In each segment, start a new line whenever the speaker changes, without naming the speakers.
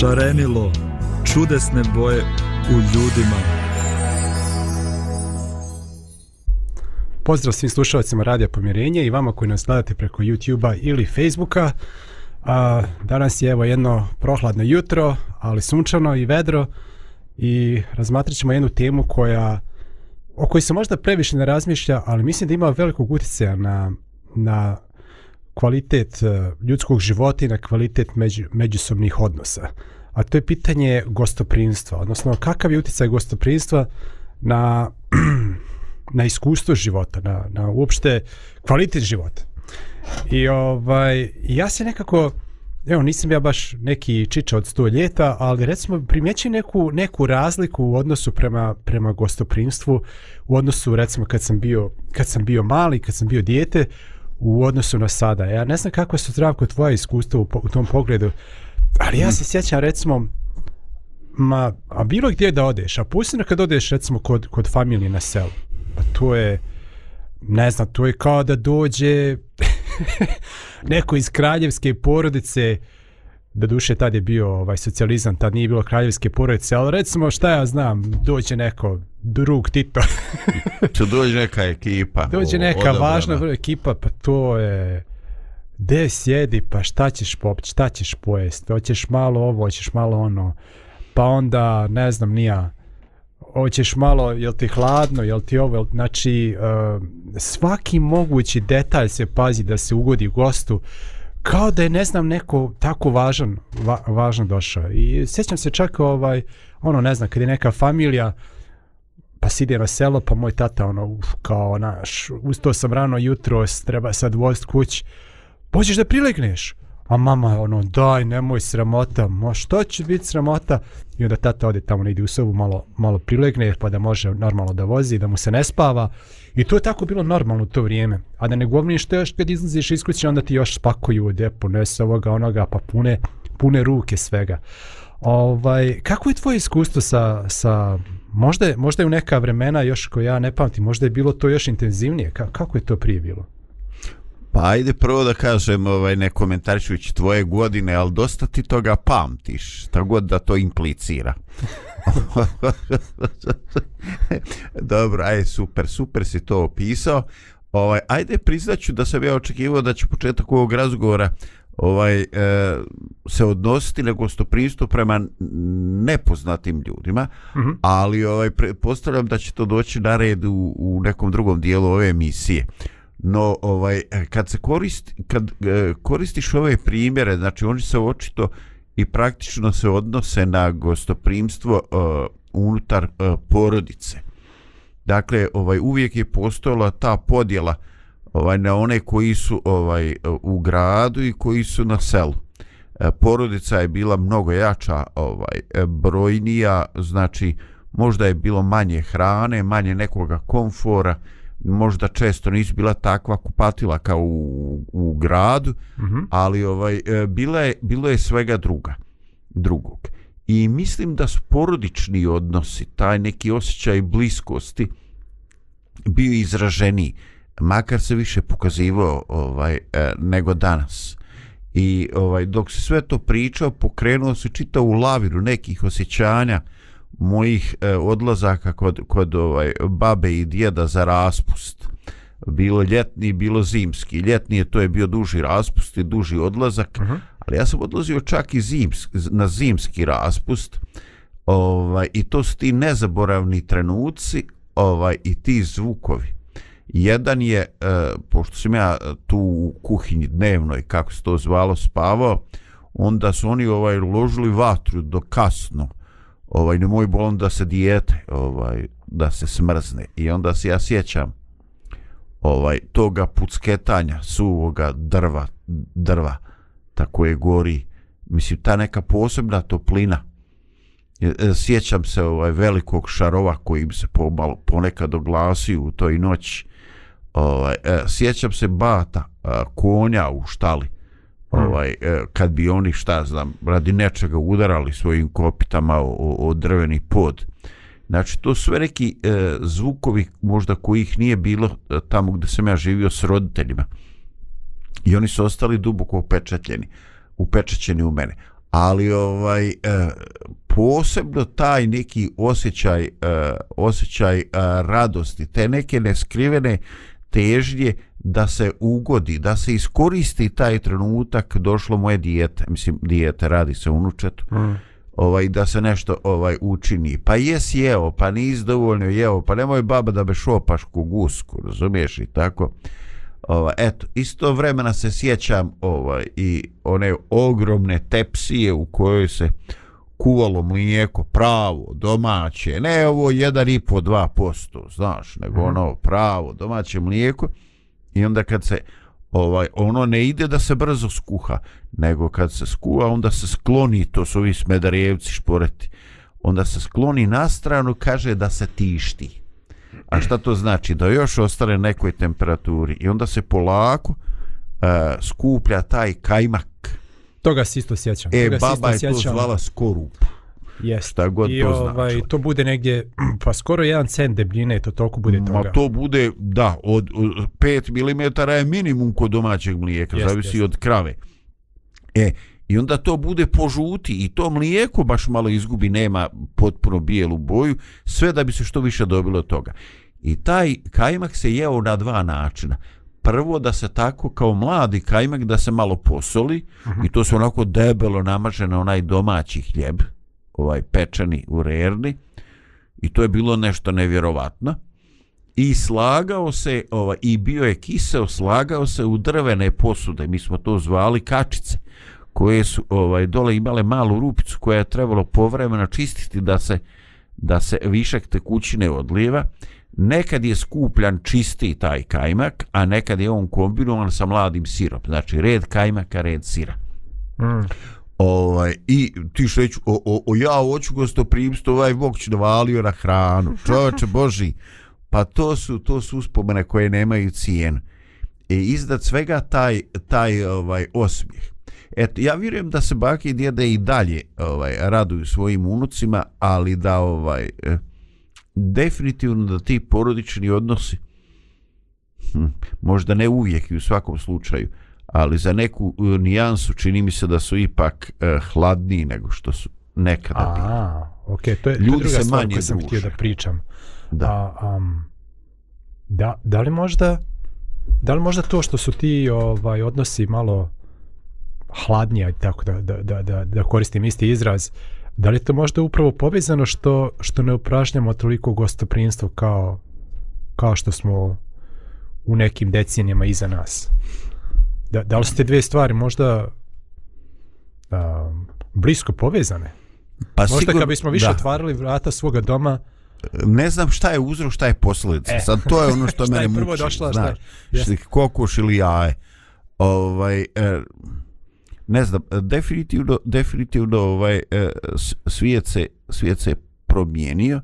šarenilo, čudesne boje u ljudima.
Pozdrav svim slušalcima Radija Pomjerenje i vama koji nas gledate preko YouTube-a ili Facebooka. A, danas je evo jedno prohladno jutro, ali sunčano i vedro i razmatrat ćemo jednu temu koja o kojoj se možda previše ne razmišlja, ali mislim da ima velikog utjecaja na, na kvalitet e, ljudskog života i na kvalitet među, međusobnih odnosa. A to je pitanje gostoprinstva, odnosno kakav je utjecaj gostoprinstva na, na iskustvo života, na, na uopšte kvalitet života. I ovaj, ja se nekako, evo nisam ja baš neki čiča od sto ljeta, ali recimo primjećujem neku, neku razliku u odnosu prema, prema gostoprinstvu, u odnosu recimo kad sam bio, kad sam bio mali, kad sam bio dijete, u odnosu na sada. Ja ne znam kako su zdravko tvoje iskustvo u, u tom pogledu, ali ja se sjećam recimo, ma, a bilo gdje da odeš, a pustina kad odeš recimo kod, kod familije na selu, pa to je, ne znam, to je kao da dođe neko iz kraljevske porodice, da duše tad je bio ovaj socijalizam, tad nije bilo kraljevske porodice, ali recimo šta ja znam, dođe neko drug Tito.
Če dođe neka ekipa.
Dođe neka odabrana. važna ekipa, pa to je... De sjedi, pa šta ćeš popiti, šta ćeš pojesti, hoćeš malo ovo, hoćeš malo ono, pa onda, ne znam, nija, hoćeš malo, jel ti hladno, jel ti ovo, jel, znači, uh, svaki mogući detalj se pazi da se ugodi gostu, kao da je, ne znam, neko tako važan, va, važan došao. I sjećam se čak, ovaj, ono, ne znam, kad je neka familija, pa si ide na selo, pa moj tata, ono, uf, kao, naš, ustao sam rano jutro, treba sad vozit kuć, pođeš da prilegneš, a mama, ono, daj, nemoj sramota, ma što će biti sramota, i onda tata ode tamo, negdje u sobu, malo, malo prilegne, pa da može normalno da vozi, da mu se ne spava, i to je tako bilo normalno u to vrijeme, a da ne govorim što još kad izlaziš iz kuće, onda ti još spakuju, u depo, ponese ovoga, onoga, pa pune, pune ruke svega. Ovaj, kako je tvoje iskustvo sa, sa možda, je, možda je u neka vremena još ko ja ne pamtim, možda je bilo to još intenzivnije. Ka, kako je to prije bilo?
Pa ajde prvo da kažem, ovaj, ne komentarišujući tvoje godine, ali dosta ti toga pamtiš, tako god da to implicira. Dobro, aj super, super si to opisao. Ovaj, ajde priznaću da sam ja očekivao da će početak ovog razgovora ovaj e, se odnositi na gostoprimstvo prema nepoznatim ljudima, mm -hmm. ali ovaj postavljam da će to doći na red u, u nekom drugom dijelu ove emisije. No, ovaj e, kad se koristi kad e, koristiš ove primjere, znači oni se očito i praktično se odnose na gostoprimstvo e, unutar e, porodice. Dakle, ovaj uvijek je postojala ta podjela ovaj na one koji su ovaj u gradu i koji su na selu. E, porodica je bila mnogo jača, ovaj e, brojnija, znači možda je bilo manje hrane, manje nekoga komfora, možda često nisu bila takva kupatila kao u, u gradu, mm -hmm. ali ovaj e, bila je bilo je svega druga, drugog. I mislim da su porodični odnosi, taj neki osjećaj bliskosti bio izraženiji makar se više pokazivao ovaj e, nego danas. I ovaj dok se sve to pričao, pokrenuo se čitao u laviru nekih osjećanja mojih e, odlazaka kod, kod ovaj babe i djeda za raspust. Bilo ljetni, bilo zimski. Ljetni je to je bio duži raspust i duži odlazak, uh -huh. ali ja sam odlazio čak i zimski, na zimski raspust. Ovaj i to su ti nezaboravni trenuci, ovaj i ti zvukovi jedan je, e, pošto sam ja tu u kuhinji dnevnoj, kako se to zvalo, spavao, onda su oni ovaj ložili vatru do kasno, ovaj, nemoj moj bolon da se dijete, ovaj, da se smrzne. I onda se ja sjećam ovaj, toga pucketanja suvoga drva, drva, tako je gori, mislim, ta neka posebna toplina, e, e, sjećam se ovaj velikog šarova koji se pomalo ponekad oglasio u toj noći ovaj e, sjećam se bata konja u štali. Hmm. ovaj e, kad bi oni šta znam radi nečega udarali svojim kopitama o, o drveni pod. Znači to su sve neki e, zvukovi možda kojih nije bilo e, tamo gdje sam ja živio s roditeljima. I oni su ostali duboko upečatljeni upečaćeni u mene. Ali ovaj e, posebno taj neki osjećaj e, osjećaj e, radosti te neke neskrivene težnje da se ugodi, da se iskoristi taj trenutak došlo moje dijete, mislim dijete radi se unučetu, mm. ovaj, da se nešto ovaj učini. Pa jes jeo, pa nis dovoljno jeo, pa nemoj baba da be šopaš ku gusku, razumiješ i tako. Ovaj, eto, isto vremena se sjećam ovaj, i one ogromne tepsije u kojoj se kuvalo mlijeko pravo, domaće, ne ovo 1,5-2%, znaš, nego mm. ono pravo, domaće mlijeko i onda kad se ovaj ono ne ide da se brzo skuha, nego kad se skuva onda se skloni, to su ovi smedarjevci šporeti, onda se skloni na stranu, kaže da se tišti. A šta to znači? Da još ostane nekoj temperaturi i onda se polako uh, skuplja taj kajmak.
Toga se isto sjećam.
E,
Toga
baba je
sjećam.
to zvala skorup.
Jest.
Šta god
I
to
ovaj, to bude negdje, pa skoro jedan cent debljine, to toliko bude toga.
Ma to bude, da, od, od 5 mm je minimum kod domaćeg mlijeka,
Jest,
zavisi
jest.
od krave. E, i onda to bude požuti i to mlijeko baš malo izgubi, nema potpuno bijelu boju, sve da bi se što više dobilo toga. I taj kajmak se jeo na dva načina. Prvo da se tako kao mladi kajmak da se malo posoli uh -huh. i to se onako debelo namaže na onaj domaći hljeb, ovaj pečeni u rerni i to je bilo nešto nevjerovatno i slagao se ovaj, i bio je kiseo slagao se u drvene posude mi smo to zvali kačice koje su ovaj dole imale malu rupicu koja je trebalo povremeno čistiti da se da se višak tekućine odlijeva nekad je skupljan čisti taj kajmak a nekad je on kombinovan sa mladim sirom znači red kajmaka red sira
Mm.
Ovaj, I ti što reći, o, o, o ja hoću gostoprimstvo, ovaj Bog će navalio na hranu. Čovječe Boži, pa to su, to su uspomene koje nemaju cijenu. I iznad svega taj, taj ovaj osmijeh. Eto, ja vjerujem da se bake i djede i dalje ovaj, raduju svojim unucima, ali da ovaj, eh, definitivno da ti porodični odnosi hm, možda ne uvijek i u svakom slučaju ali za neku uh, nijansu čini mi se da su ipak uh, hladniji nego što su nekada bili.
A, ok, to je, to je
Ljudi
druga
se
stvar koju sam
druže.
htio da pričam.
Da.
A, um, da, da li možda da li možda to što su ti ovaj odnosi malo hladnija tako da, da, da, da, da koristim isti izraz da li je to možda upravo povezano što, što ne upražnjamo toliko gostoprinstvo kao, kao što smo u nekim decenijama iza nas da, da li su te dvije stvari možda um, blisko povezane
Pa
Možda
sigurno-
kad bismo više
da.
otvarali vrata svoga doma,
ne znam šta je uzrok, šta je posljedica.
E.
Sad to je ono što
Šta je
mene
prvo
muči.
došla, šta je-
znaš,
Jeste.
što kokoš ili jaje. Ovaj, e, ne znam, definitivno, definitivno ovaj, e, svijet, se, svijet se promijenio.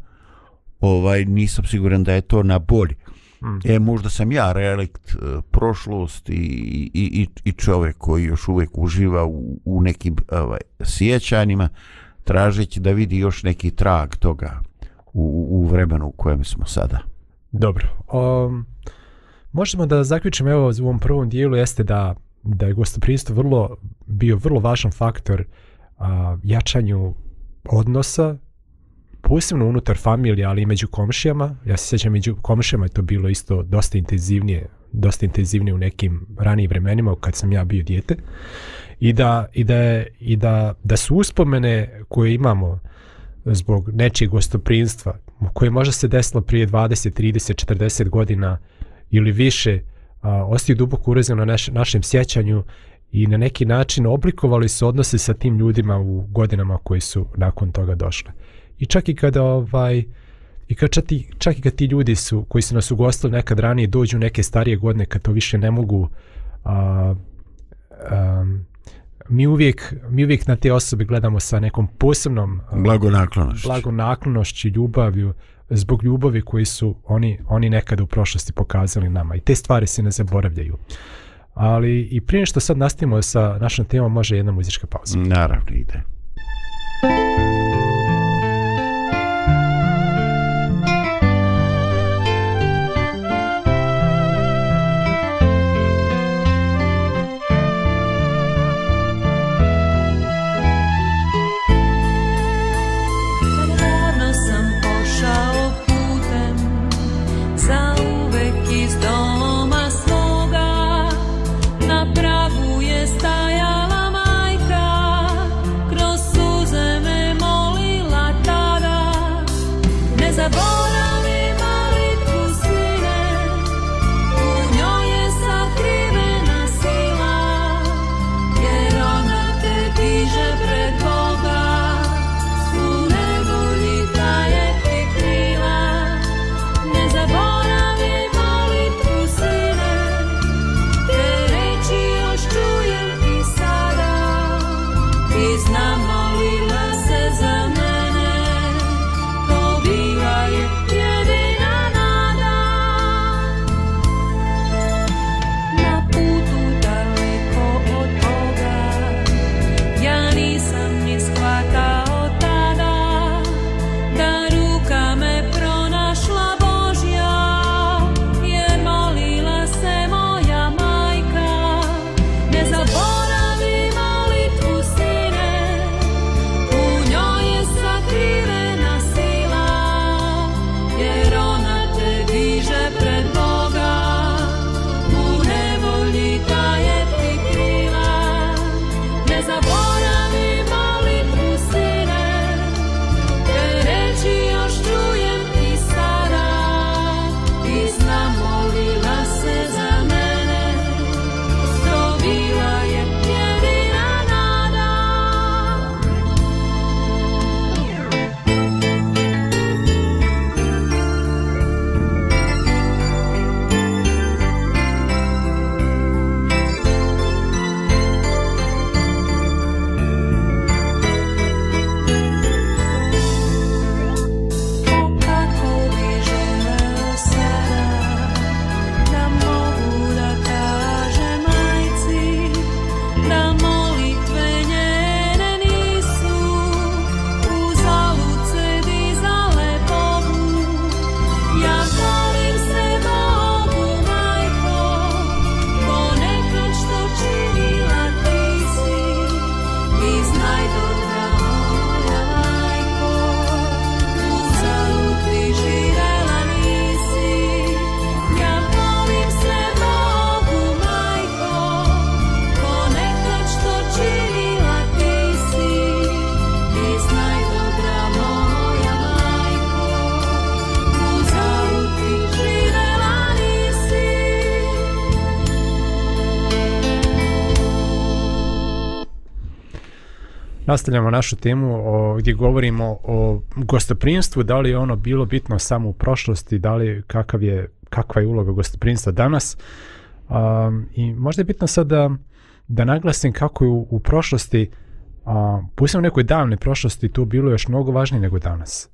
Ovaj, nisam siguran da je to na bolje.
Mm.
E, možda sam ja relikt e, prošlosti i, i, i, i čovjek koji još uvijek uživa u, u nekim ovaj, sjećanjima, tražeći da vidi još neki trag toga u, u vremenu u kojem smo sada.
dobro. Um, možemo da zaključimo evo u ovom prvom dijelu jeste da da je gostoprimstvo vrlo bio vrlo važan faktor a, jačanju odnosa posebno unutar familije, ali i među komšijama. Ja se sjećam među komšijama je to bilo isto dosta intenzivnije, dosta intenzivnije u nekim ranijim vremenima kad sam ja bio dijete. I da i da je, i da da su uspomene koje imamo zbog nečijeg gostoprinstva koje možda se desilo prije 20, 30, 40 godina ili više a, ostaju duboko urezano na naš, našem sjećanju i na neki način oblikovali su odnose sa tim ljudima u godinama koji su nakon toga došle. I čak i kada ovaj i kad čak, i, čak i kad ti ljudi su koji su nas ugostili nekad ranije dođu neke starije godine kad to više ne mogu a, a, mi uvijek mi uvijek na te osobe gledamo sa nekom posebnom
Blagonaklonošću.
blagonaklonošću ljubavlju zbog ljubavi koji su oni, oni nekada u prošlosti pokazali nama i te stvari se ne zaboravljaju. Ali i prije što sad nastavimo sa našom temom može jedna muzička pauza.
Naravno ide.
Nastavljamo našu temu o, gdje govorimo o gostoprimstvu, da li je ono bilo bitno samo u prošlosti, da li kakav je, kakva je uloga gostoprimstva danas. Um, I možda je bitno sad da, da naglasim kako je u, u prošlosti, um, posebno u nekoj davne prošlosti, to bilo još mnogo važnije nego danas.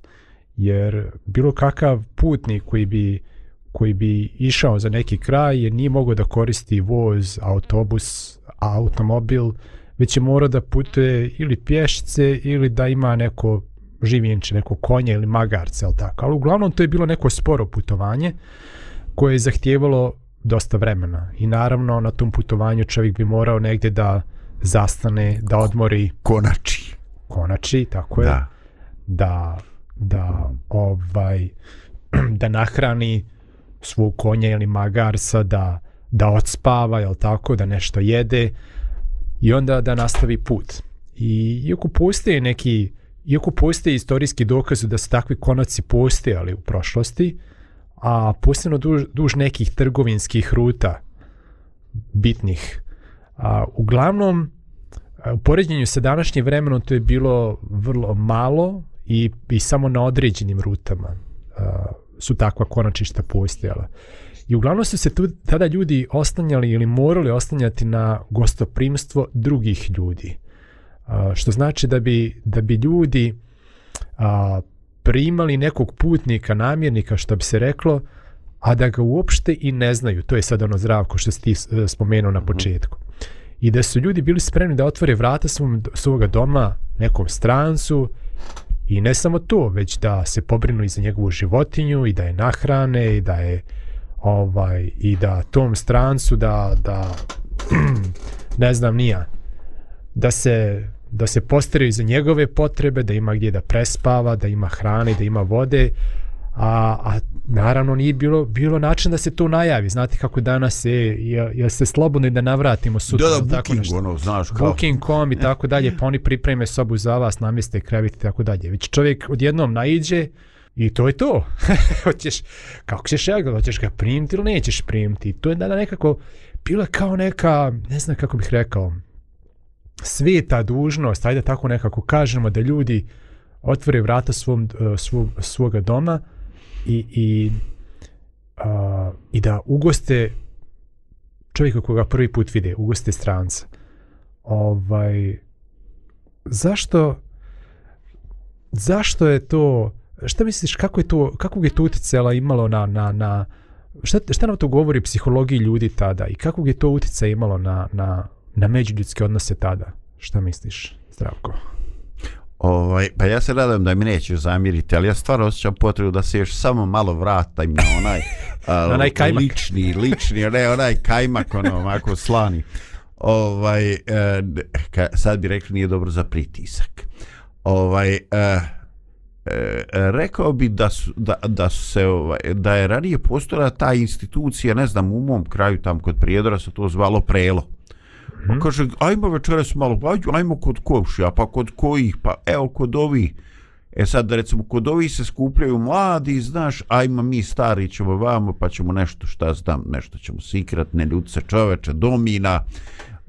Jer bilo kakav putnik koji bi koji bi išao za neki kraj jer nije mogao da koristi voz, autobus, automobil, već je morao da putuje ili pješce ili da ima neko živjenče, neko konje ili magarce, ali tako. Ali uglavnom to je bilo neko sporo putovanje koje je zahtijevalo dosta vremena. I naravno na tom putovanju čovjek bi morao negdje da zastane, da odmori
Konači.
konači, tako je,
Da.
da, da ovaj da nahrani svog konja ili magarca, da, da odspava, jel tako, da nešto jede i onda da nastavi put. I iako postoje neki, iako postoje istorijski dokazi da su takvi konaci postojali u prošlosti, a posebno duž, duž nekih trgovinskih ruta bitnih, a, uglavnom u poređenju sa današnjim vremenom to je bilo vrlo malo i, i samo na određenim rutama a, su takva konačišta postojala. I uglavnom su se tu, tada ljudi ostanjali ili morali ostanjati na gostoprimstvo drugih ljudi. A, što znači da bi, da bi ljudi a, primali nekog putnika, namjernika, što bi se reklo, a da ga uopšte i ne znaju. To je sad ono zdravko što si ti e, spomenuo na početku. I da su ljudi bili spremni da otvore vrata svom, svoga doma nekom strancu i ne samo to, već da se pobrinu i za njegovu životinju i da je nahrane i da je ovaj i da tom strancu da da ne znam nija da se da se postaraju za njegove potrebe, da ima gdje da prespava, da ima hrane, da ima vode, a, a naravno nije bilo, bilo način da se to najavi. Znate kako danas je, je, je se slobodno i da navratimo sutra.
Da, da,
ili tako
booking,
nešto.
ono, znaš kao.
Booking.com i tako dalje, pa oni pripreme sobu za vas, namjeste krevet i tako dalje. Već čovjek odjednom naiđe i to je to. hoćeš, kako ćeš reagovati, hoćeš ga primiti ili nećeš primiti. To je da nekako, bila kao neka, ne znam kako bih rekao, sveta dužnost, ajde tako nekako kažemo, da ljudi otvore vrata svom, eh, svog, svoga doma i, i, a, i da ugoste čovjeka koga prvi put vide, ugoste stranca. Ovaj, zašto zašto je to šta misliš kako je to kakvog je to utjecala imalo na na na šta šta nam to govori psihologiji ljudi tada i kakvog je to utjecaja imalo na na na međuljudske odnose tada šta misliš Zdravko
Ovaj, pa ja se nadam da mi nećeš zamjeriti, ali ja stvarno osjećam potrebu da se još samo malo vratim na onaj, a,
onaj kajmak.
lični, lični, ne onaj kajmak, ono, ovako slani. Ovaj, e, ka, sad bi rekli nije dobro za pritisak. Ovaj, e, e, rekao bi da su, da, da su se ovaj, da je ranije postojala ta institucija ne znam u mom kraju tam kod Prijedora se to zvalo prelo Pa kaže, ajmo večeras malo, ajmo, ajmo kod komšija, pa kod kojih, pa evo kod ovih. E sad, recimo, kod ovih se skupljaju mladi, znaš, ajmo mi stari ćemo vamo, pa ćemo nešto, šta znam, nešto ćemo sikrat, ne ljudce čoveče, domina,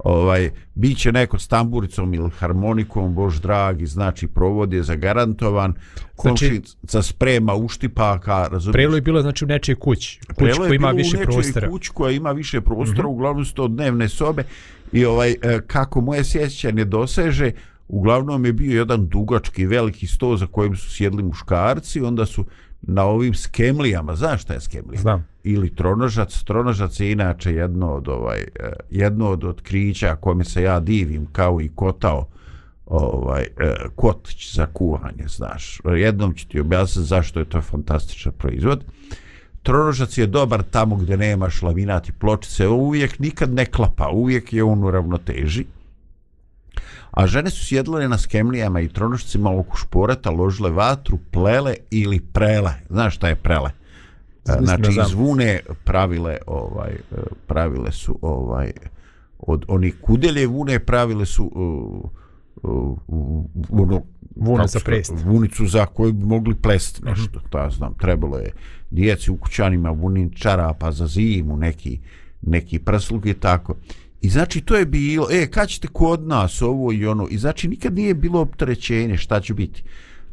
ovaj, bit će neko s tamburicom ili harmonikom, bož dragi, znači provod je zagarantovan,
Znači-
komšica sprema uštipaka, razumiješ?
Prelo je bilo znači u nečijoj kući. Kuć
Prelo je
koja ima više prostora.
kuć koja ima više prostora, uglavnom su to dnevne sobe. I ovaj e, kako moje sjećanje doseže, uglavnom je bio jedan dugački veliki sto za kojim su sjedli muškarci, onda su na ovim skemlijama, znaš šta je skemlija?
znam
Ili tronožac, tronožac je inače jedno od ovaj e, jedno od otkrića kome se ja divim kao i kotao ovaj e, kotić za kuvanje, znaš. Jednom ću ti objasniti zašto je to fantastičan proizvod. Tronožac je dobar tamo gdje nemaš laminat i pločice, uvijek nikad ne klapa, uvijek je on u ravnoteži. A žene su sjedle na skemlijama i tronožcima oko šporeta, ložile vatru, plele ili prele. Znaš šta je prele? E, Znači, zvune pravile, ovaj, e, pravile su ovaj, od onih kudelje vune pravile su uh, uh, uh, ono,
Vune za prest.
Vunicu za koju bi mogli plesti nešto, to ja znam, trebalo je djeci u kućanima vunin čarapa za zimu, neki, neki prsluk i tako. I znači to je bilo, e, kad ćete kod nas ovo i ono, i znači nikad nije bilo opterećenje šta će biti.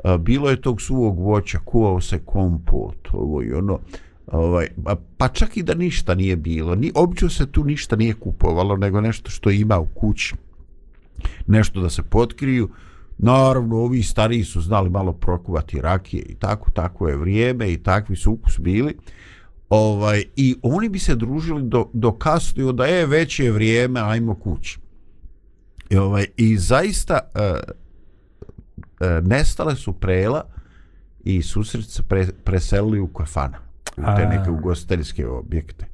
A, bilo je tog suvog voća, kuvao se kompot, ovo i ono, ovaj, pa čak i da ništa nije bilo, ni, obično se tu ništa nije kupovalo, nego nešto što ima u kući, nešto da se potkriju, Naravno, ovi stariji su znali malo prokuvati rakije i tako, tako je vrijeme i takvi su ukus bili. Ovaj, I oni bi se družili do, do kasno i onda je već je vrijeme, ajmo kući. I, ovaj, i zaista e, e, nestale su prela i susret se pre, preselili u kafana, u te neke ugostiteljske objekte.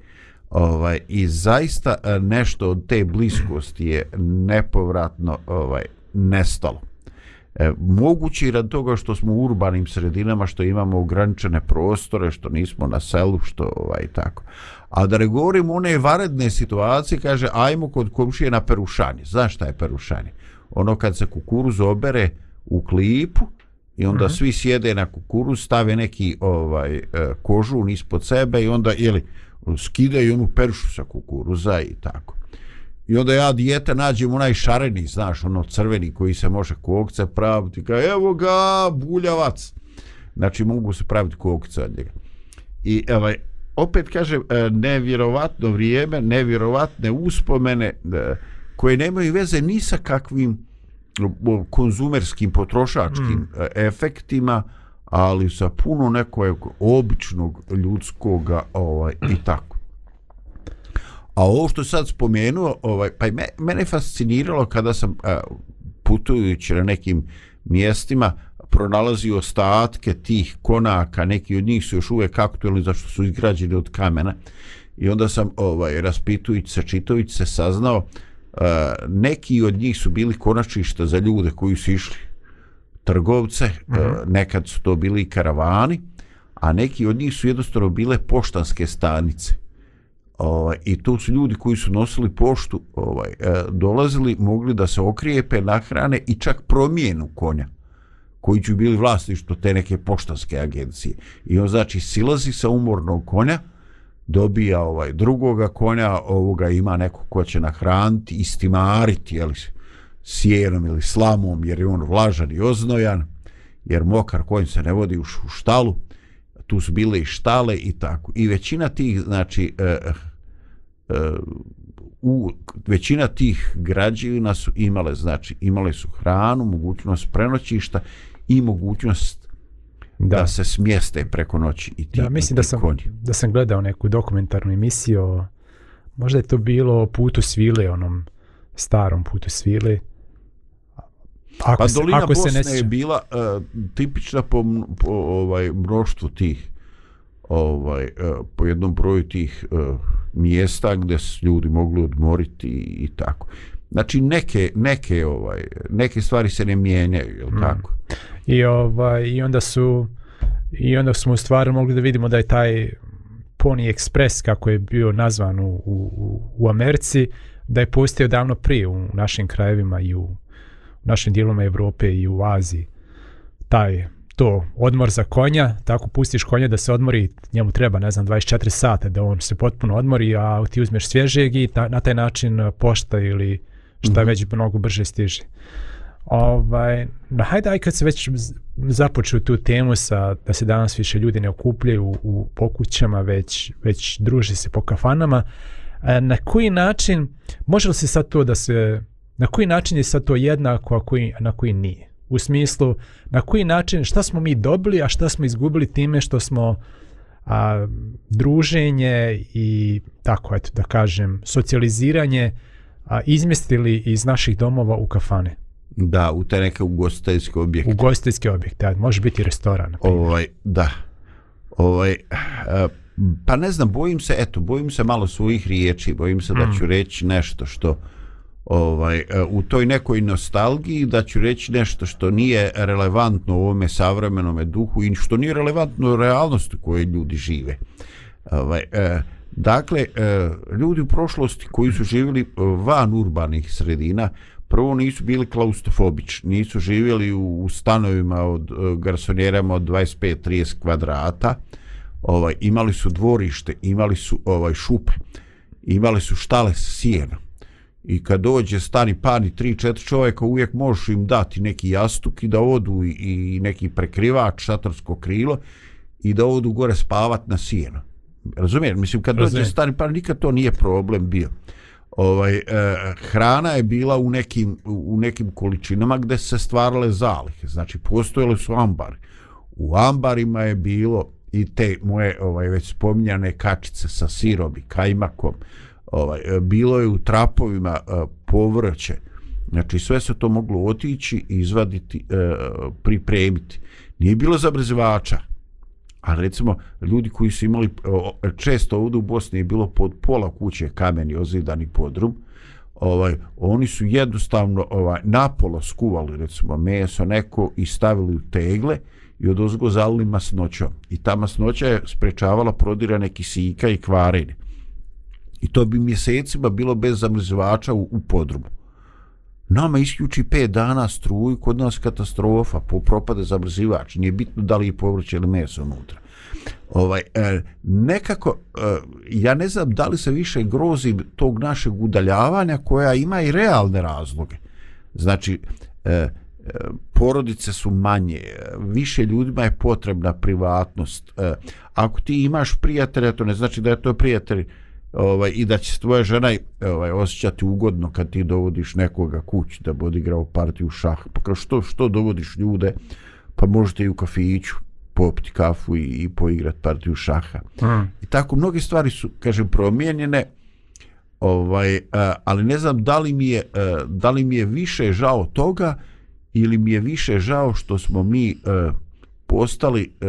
Ovaj, I zaista e, nešto od te bliskosti je nepovratno ovaj, nestalo. E, moguće i rad toga što smo u urbanim sredinama, što imamo ograničene prostore, što nismo na selu, što ovaj tako. A da ne govorim one varedne situacije, kaže, ajmo kod komšije na perušanje. Znaš šta je perušanje? Ono kad se kukuruz obere u klipu i onda mm -hmm. svi sjede na kukuruz, stave neki ovaj e, kožun ispod sebe i onda ili skidaju onu peršu sa kukuruza i tako. I onda ja dijete nađem onaj šareni, znaš, ono crveni koji se može kokce praviti. Ka, evo ga, buljavac. Znači, mogu se praviti kokce od njega. I ovaj, opet kažem, e, nevjerovatno vrijeme, nevjerovatne uspomene e, koje nemaju veze ni sa kakvim konzumerskim, potrošačkim mm. efektima, ali sa puno nekog običnog ljudskog ovaj, i tako. A ovo što sad spomenuo, ovaj, pa me, mene fasciniralo kada sam a, putujući na nekim mjestima pronalazio ostatke tih konaka, neki od njih su još uvijek aktualni zašto su izgrađeni od kamena. I onda sam ovaj raspitujući se, čitajući se saznao a, neki od njih su bili konačišta za ljude koji su išli trgovce, mm -hmm. nekad su to bili karavani, a neki od njih su jednostavno bile poštanske stanice. Ovaj, I tu su ljudi koji su nosili poštu, ovaj, e, dolazili, mogli da se okrijepe, nahrane i čak promijenu konja koji su bili vlasništvo te neke poštanske agencije. I on znači silazi sa umornog konja, dobija ovaj drugoga konja, ovoga ima neko ko će nahraniti, istimariti, jeli, sjenom ili slamom, jer je on vlažan i oznojan, jer mokar konj se ne vodi u štalu, tu su bile i štale i tako. I većina tih, znači, eh, u većina tih građevina su imale znači imale su hranu, mogućnost prenoćišta i mogućnost da,
Da,
se smjeste preko noći i ti,
da mislim da sam,
konji.
da sam gledao neku dokumentarnu emisiju o- možda je to bilo o putu svile, onom starom putu svile. Ako,
Pa
se,
dolina
ako se
Bosne
ne
je bila uh, tipična po, po ovaj mnoštvu tih ovaj uh, po jednom broju tih uh, mjesta gdje su ljudi mogli odmoriti i, tako. Znači neke neke ovaj neke stvari se ne mijenjaju, je
Mm.
tako?
I, ovaj, I onda su i onda smo u stvari mogli da vidimo da je taj Pony Express kako je bio nazvan u, u, u Americi da je postojao davno prije u našim krajevima i u, u našim dijelovima Evrope i u Aziji taj to odmor za konja, tako pustiš konja da se odmori, njemu treba, ne znam, 24 sata da on se potpuno odmori, a ti uzmeš svježeg i ta, na taj način pošta ili šta
Mhm.
već mnogo brže stiže. Ovaj, no hajde, aj kad se već započeo tu temu sa da se danas više ljudi ne okupljaju u, u pokućama, već, već druže se po kafanama, na koji način, može li se sad to da se, na koji način je sad to jednako, a koji, na koji nije? U smislu, na koji način, šta smo mi dobili, a šta smo izgubili time što smo a, druženje i tako, eto, da kažem, socijaliziranje a, izmjestili iz naših domova u kafane,
Da, u te neke ugostiteljske objekte.
u gostiteljske objekte, a može biti restoran.
Ovaj, da. Ovaj, e, pa ne znam, bojim se, eto, bojim se malo svojih riječi, bojim se da ću reći nešto što ovaj, e, u toj nekoj nostalgiji da ću reći nešto što nije relevantno u ovome savremenome duhu i što nije relevantno u realnosti u kojoj ljudi žive. Ovaj, e, dakle, e, ljudi u prošlosti koji su živjeli van urbanih sredina, prvo nisu bili klaustrofobični, nisu živjeli u, u stanovima od garsonjerama od 25-30 kvadrata, ovaj, imali su dvorište, imali su ovaj šupe, imali su štale s sijenom. I kad dođe stani pani 3-4 čovjeka uvijek možeš im dati neki jastuk i da odu i, neki prekrivač, šatorsko krilo i da odu gore spavat na sijeno. Razumijem, mislim kad dođe
Razumijem.
stani pani nikad to nije problem bio. Ovaj e, hrana je bila u nekim u nekim količinama gdje su se stvarale zalihe. Znači postojale su ambari. U ambarima je bilo i te moje ovaj već spominjane kačice sa sirom i kajmakom. Ovaj e, bilo je u trapovima e, povrće. Znači sve se to moglo otići, i izvaditi, e, pripremiti. Nije bilo zabrzivača. A recimo, ljudi koji su imali, često ovdje u Bosni je bilo pod pola kuće kameni ozidani podrum, ovaj, oni su jednostavno ovaj, napolo skuvali recimo meso neko i stavili u tegle i odozgo zalili masnoćom. I ta masnoća je sprečavala prodirane kisika i kvarenje I to bi mjesecima bilo bez zamrzivača u, u podrumu. Nama isključi 5 dana struju, kod nas katastrofa, po propade zamrzivač, nije bitno da li je povrće ili meso unutra. Ovaj, e, nekako, e, ja ne znam da li se više grozi tog našeg udaljavanja koja ima i realne razloge. Znači, e, e porodice su manje, više ljudima je potrebna privatnost. E, ako ti imaš prijatelja, to ne znači da je to prijatelj ovaj, i da će se tvoja žena ovaj, osjećati ugodno kad ti dovodiš nekoga kući da bi odigrao partiju šah. Pa kao što, što dovodiš ljude, pa možete i u kafiću popiti kafu i, i poigrati partiju šaha.
Mm.
I tako mnoge stvari su, kažem, promijenjene, ovaj, uh, ali ne znam da li, mi je, uh, da li mi je više žao toga ili mi je više žao što smo mi uh, postali uh,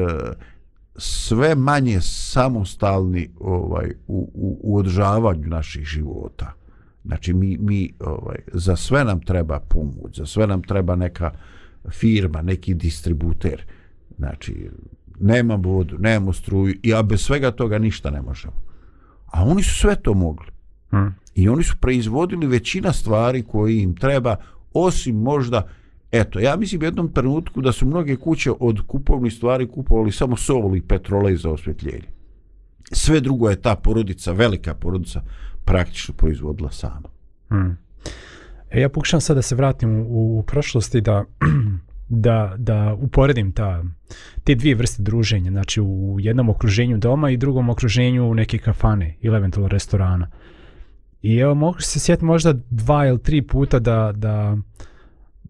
sve manje samostalni ovaj u, u, u održavanju naših života. Znači mi, mi ovaj, za sve nam treba pomoć, za sve nam treba neka firma, neki distributer. Znači nemamo vodu, nemamo struju i a bez svega toga ništa ne možemo. A oni su sve to mogli.
Mm.
I oni su proizvodili većina stvari koje im treba, osim možda, eto, ja mislim u jednom trenutku da su mnoge kuće od kupovnih stvari kupovali samo sol i petrolej za osvjetljenje. Sve drugo je ta porodica, velika porodica, praktično proizvodila sama.
Hmm. E, ja pokušam sad da se vratim u, u prošlosti da, da, da uporedim ta, te dvije vrste druženja, znači u jednom okruženju doma i drugom okruženju neke kafane ili eventualno restorana. I evo mogu se sjetiti možda dva ili tri puta da, da,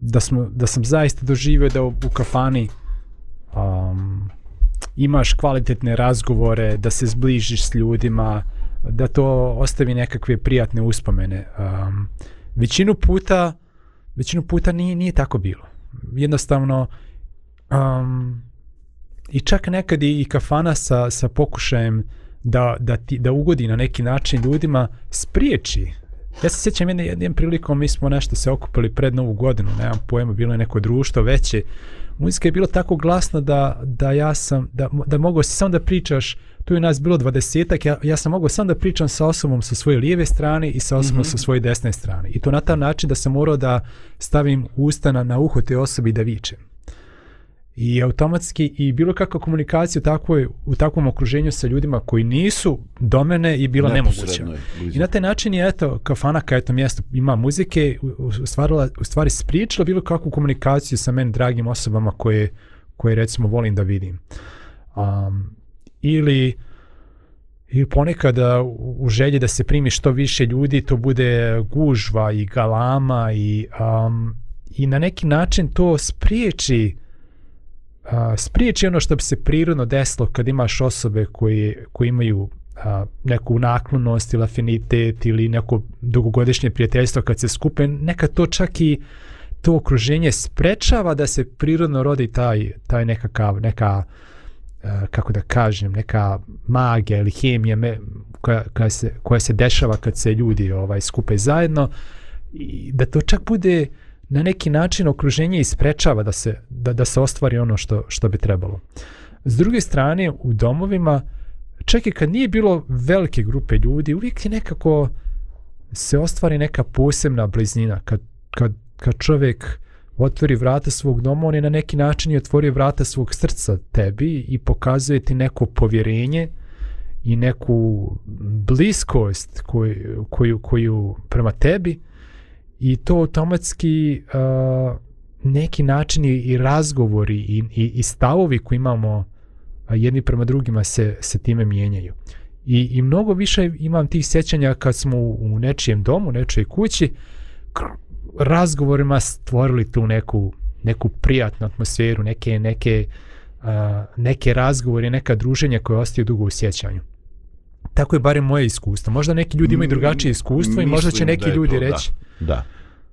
da, smo, da sam zaista doživio da u, u kafani um, imaš kvalitetne razgovore, da se zbližiš s ljudima, da to ostavi nekakve prijatne uspomene. Um, većinu puta većinu puta nije, nije tako bilo. Jednostavno um, i čak nekad i kafana sa, sa pokušajem da, da, ti, da ugodi na neki način ljudima spriječi. Ja se sjećam jedne, jednom prilikom, mi smo nešto se okupili pred novu godinu, nemam pojma, bilo je neko društvo veće. Muzika je bila tako glasna da, da ja sam, da, da mogu si samo da pričaš, tu je nas bilo dvadesetak, ja, ja sam mogao samo da pričam sa osobom sa svoje lijeve strane i sa osobom mm -hmm. sa svoje desne strane. I to na taj način da sam morao da stavim usta na, na uho te osobi da vičem i automatski i bilo kakva komunikacija u, takvoj, u takvom okruženju sa ljudima koji nisu do mene je bila nemoguća. I na taj način je eto kafana kao eto mjesto ima muzike ustvarila, u stvari spriječila bilo kakvu komunikaciju sa meni dragim osobama koje, koje recimo volim da vidim. Um, ili i ponekada u želji da se primi što više ljudi to bude gužva i galama i, um, i na neki način to spriječi a, spriječi ono što bi se prirodno desilo kad imaš osobe koji, koji imaju a, neku naklonost ili afinitet ili neko dugogodišnje prijateljstvo kad se skupe, neka to čak i to okruženje sprečava da se prirodno rodi taj, taj nekakav, neka a, kako da kažem, neka magija ili hemija me, koja, koja, se, koja se dešava kad se ljudi ovaj skupe zajedno i da to čak bude na neki način okruženje isprečava da se, da, da se ostvari ono što, što bi trebalo. S druge strane, u domovima, čak i kad nije bilo velike grupe ljudi, uvijek je nekako se ostvari neka posebna bliznina. Kad, kad, kad čovjek otvori vrata svog doma, on je na neki način i otvori vrata svog srca tebi i pokazuje ti neko povjerenje i neku bliskost koju, koju, koju prema tebi i to automatski uh, neki načini i razgovori i, i, i stavovi koji imamo jedni prema drugima se, se time mijenjaju. I, I mnogo više imam tih sjećanja kad smo u, u nečijem domu, u nečoj kući, razgovorima stvorili tu neku, neku prijatnu atmosferu, neke, neke, uh, neke razgovore, neka druženja koje ostaju dugo u sjećanju. Tako je barem moje iskustvo. Možda neki ljudi imaju drugačije iskustvo i možda će neki ljudi to, reći.
Da, da.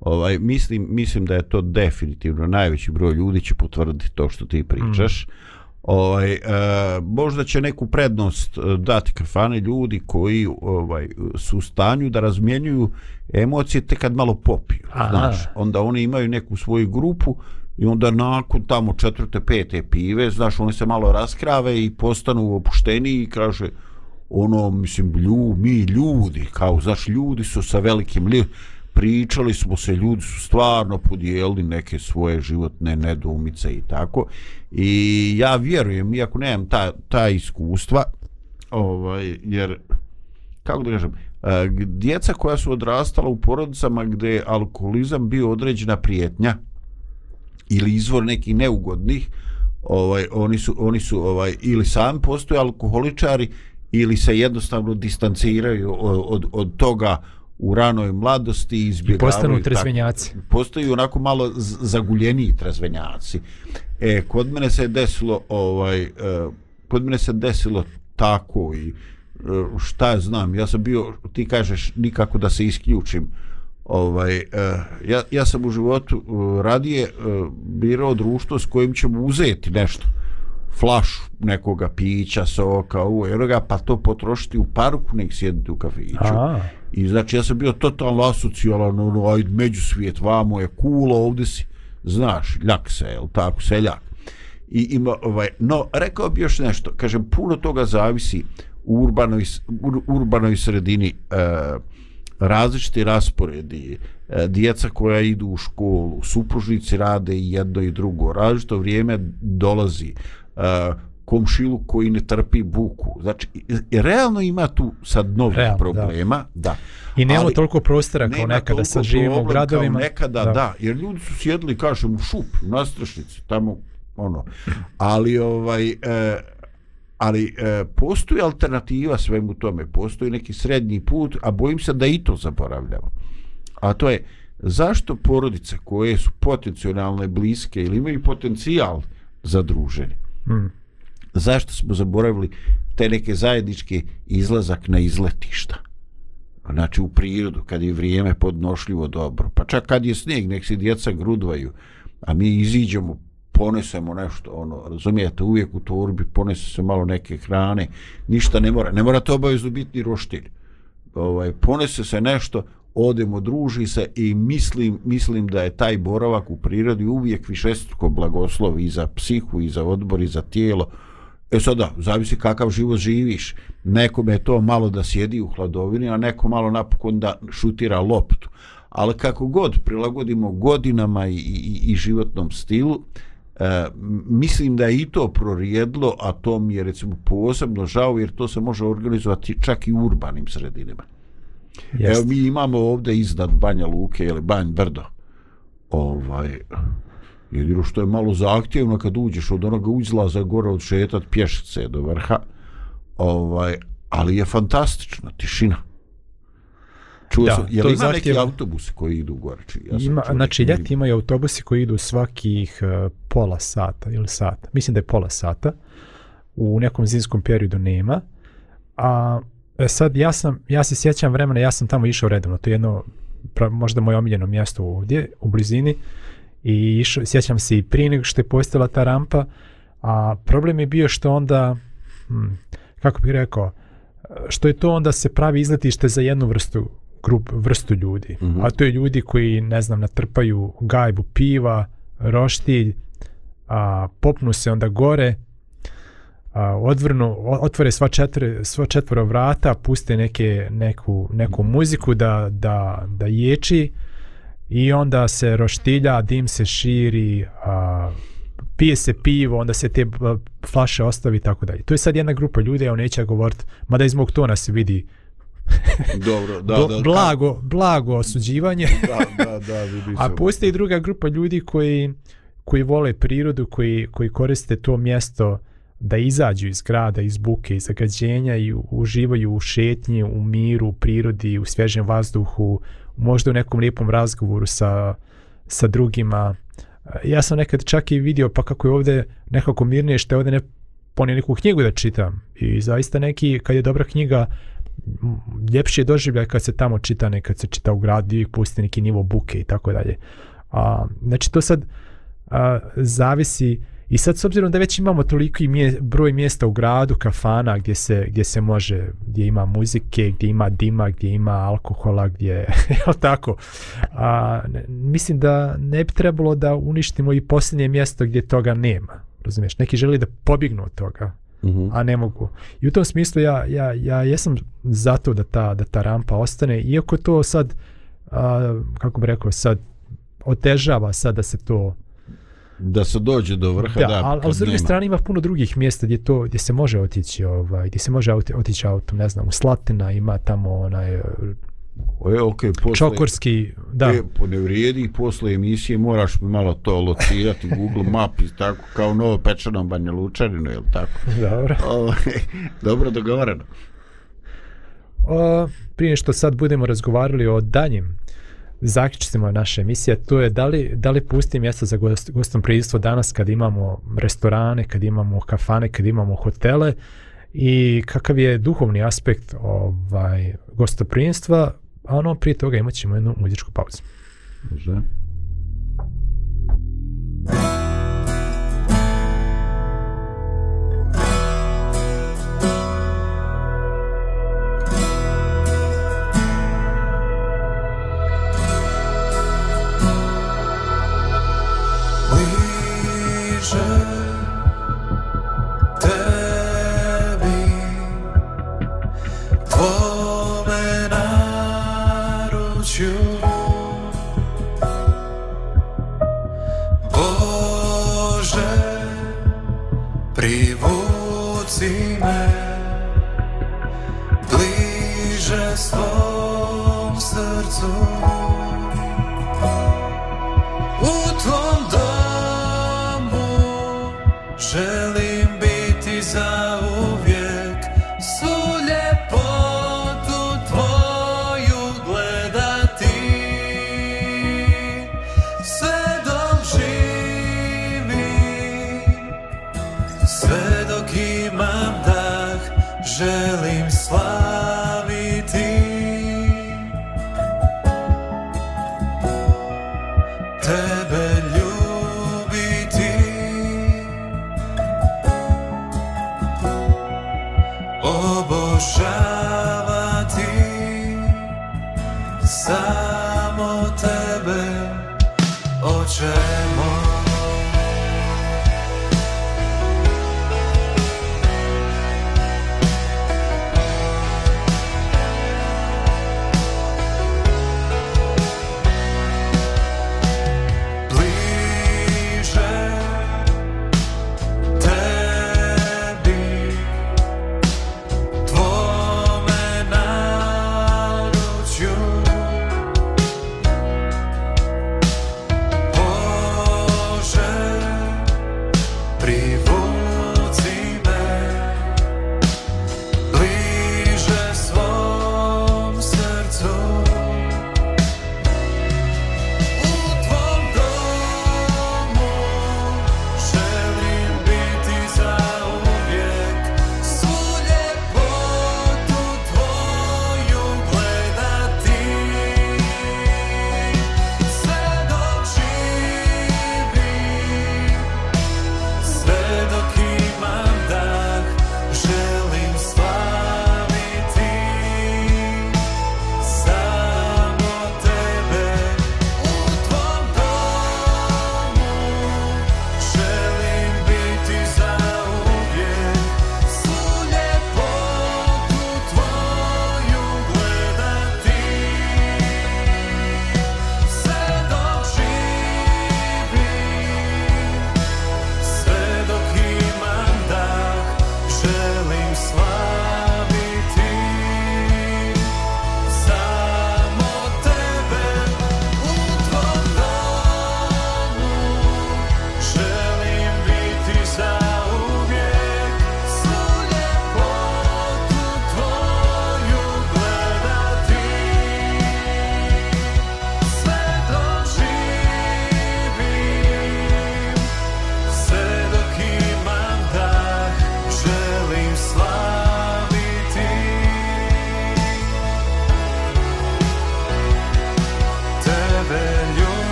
Ovaj, mislim, mislim da je to definitivno najveći broj ljudi će potvrditi to što ti pričaš. Mm. Ovaj, e, možda će neku prednost e, dati kafane ljudi koji ovaj, su u stanju da razmjenjuju emocije te kad malo popiju. Aha. Znaš, onda oni imaju neku svoju grupu i onda nakon tamo četvrte, pete pive, znaš, oni se malo raskrave i postanu opušteni i kaže ono, mislim, lju, mi ljudi, kao, znaš, ljudi su sa velikim li, pričali smo se, ljudi su stvarno podijelili neke svoje životne nedumice i tako. I ja vjerujem, iako nemam ta, ta iskustva, ovaj, jer, kako da kažem, e, djeca koja su odrastala u porodicama gdje je alkoholizam bio određena prijetnja ili izvor nekih neugodnih, ovaj oni su oni su ovaj ili sami postoje alkoholičari ili se jednostavno distanciraju od, od, od toga u ranoj mladosti izbjegavaju. I
postanu trezvenjaci.
Tako, postaju onako malo zaguljeniji trezvenjaci. E, kod mene se desilo, ovaj, e, kod mene se desilo tako i e, šta ja znam, ja sam bio, ti kažeš, nikako da se isključim, ovaj, e, ja, ja sam u životu radije birao društvo s kojim ćemo uzeti nešto flašu nekoga pića, soka, ovo, eroga, pa to potrošiti u parku, nek sjediti u kafiću. A. I znači ja sam bio totalno asocijalan, ono, ajde, među svijet, vamo je kulo, ovdje si, znaš, ljak se, jel tako, seljak. I ima, ovaj, no, rekao bi još nešto, kažem, puno toga zavisi u urbanoj, ur, urbanoj sredini, e, različiti rasporedi, e, djeca koja idu u školu, supružnici rade i jedno i drugo, različito vrijeme dolazi, e, komšilu koji ne trpi buku. Znači, realno ima tu sad novih realno, problema. Da. da.
I nema toliko prostora kao nekada sad živimo u gradovima.
Nekada, da. da. Jer ljudi su sjedli, kažem, u šup, u nastrašnici, tamo, ono. Ali, ovaj, e, ali e, postoji alternativa svemu tome, postoji neki srednji put, a bojim se da i to zaboravljamo. A to je, zašto porodice koje su potencijalne bliske ili imaju potencijal za druženje,
Mm
zašto smo zaboravili te neke zajedničke izlazak na izletišta? Znači u prirodu, kad je vrijeme podnošljivo dobro. Pa čak kad je snijeg, nek se djeca grudvaju, a mi iziđemo, ponesemo nešto, ono, razumijete, uvijek u torbi ponese se malo neke hrane, ništa ne mora, ne mora to obavezno biti ni roštilj. Ovaj, ponese se nešto, odemo, druži se i mislim, mislim da je taj boravak u prirodi uvijek višestruko blagoslov i za psihu, i za odbor, i za tijelo. E sada, zavisi kakav život živiš. Nekome je to malo da sjedi u hladovini, a neko malo napokon da šutira loptu. Ali kako god prilagodimo godinama i, i, i životnom stilu, e, mislim da je i to prorijedlo, a to mi je recimo posebno žao, jer to se može organizovati čak i u urbanim sredinama. Evo
Jest.
mi imamo ovdje iznad Banja Luke ili Banj Brdo. Ovaj, jedino što je malo zahtjevno kad uđeš od onoga uzlaza gore od šetat pješice do vrha. Ovaj, ali je fantastična tišina. Čuo
Da,
sam, je li ima neki
zahtjeva-
autobusi koji idu gore? Či, ja
Ima, znači
neki-
ljeti imaju autobusi koji idu svakih uh, pola sata ili sata. Mislim da je pola sata. U nekom zimskom periodu nema. A e, sad ja sam, ja se sjećam vremena, ja sam tamo išao redovno. To je jedno, pra, možda moje omiljeno mjesto ovdje, u blizini. I išao, sjećam se i prije nego što je postojala ta rampa. A problem je bio što onda, hm, kako bih rekao, što je to onda se pravi izletište za jednu vrstu grup, vrstu ljudi.
Mhm.
A to je ljudi koji, ne znam, natrpaju gajbu piva, roštilj, a, popnu se onda gore, a, odvrnu, otvore sva, četiri, sva četvora vrata, puste neke, neku, neku muziku da, da, da ječi i onda se roštilja, dim se širi, a, pije se pivo, onda se te a, flaše ostavi i tako dalje. To je sad jedna grupa ljudi, evo neće govoriti, mada iz mog tona se vidi
Dobro, da,
bl-
da,
blago, blago osuđivanje.
Da, da, da, vidi
A
se.
postoji druga grupa ljudi koji, koji vole prirodu, koji, koji koriste to mjesto da izađu iz grada, iz buke, iz zagađenja i uživaju u šetnji, u miru, u prirodi, u svježem vazduhu, možda u nekom lijepom razgovoru sa, sa drugima. Ja sam nekad čak i vidio pa kako je ovdje nekako mirnije što je ovdje ne ponio neku knjigu da čitam i zaista neki, kad je dobra knjiga, ljepši je doživljaj kad se tamo čita, ne kad se čita u gradu i pusti neki nivo buke i tako dalje. A, znači to sad a, zavisi i sad s obzirom da već imamo toliki mje, broj mjesta u gradu, kafana gdje se, gdje se može, gdje ima muzike, gdje ima dima, gdje ima alkohola, gdje, jel tako, a, ne, mislim da ne bi trebalo da uništimo i posljednje mjesto gdje toga nema. Razumiješ, neki želi da pobjegnu od toga,
Mhm.
a ne mogu. I u tom smislu ja, ja, ja jesam zato da ta, da ta rampa ostane, iako to sad, a, kako bi rekao, sad otežava sad da se to
Da se dođe do vrha,
da,
da,
ali, ali s druge
nema.
strane ima puno drugih mjesta gdje to gdje se može otići ovaj gdje se može otići autom ne znam u Slatina ima tamo onaj e,
E, okay, posle,
Čokorski da
E, po ne vrijedi, posle emisije moraš mi malo to locirati Google Map i tako, kao novo pečeno Banja Lučarino, je tako?
dobro
Ovaj, Dobro dogovoreno.
o, prije što sad budemo razgovarali o danjim zaključimo naše emisije, to je da li, da li pusti mjesto za gost, gostoprimstvo danas kad imamo restorane, kad imamo kafane, kad imamo hotele i kakav je duhovni aspekt ovaj gostoprimstva, a ono prije toga imat ćemo jednu muzičku pauzu.
Može.
bliže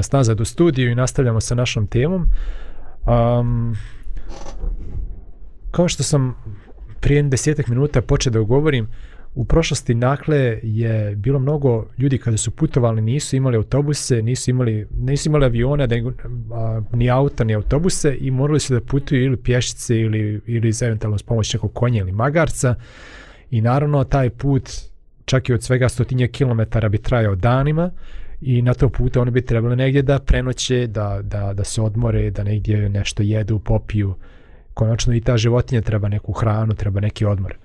nas nazad u studiju i nastavljamo sa našom temom. Um, kao što sam prije desetak minuta počeo da govorim, u prošlosti nakle je bilo mnogo ljudi kada su putovali nisu imali autobuse, nisu imali, nisu imali aviona, da, a, ni auta, ni autobuse i morali su da putuju ili pješice ili, ili za eventualno s pomoć nekog konja ili magarca i naravno taj put čak i od svega stotinja kilometara bi trajao danima i na to puta oni bi trebali negdje da prenoće, da, da, da se odmore, da negdje nešto jedu, popiju. Konačno i ta životinja treba neku hranu, treba neki odmor.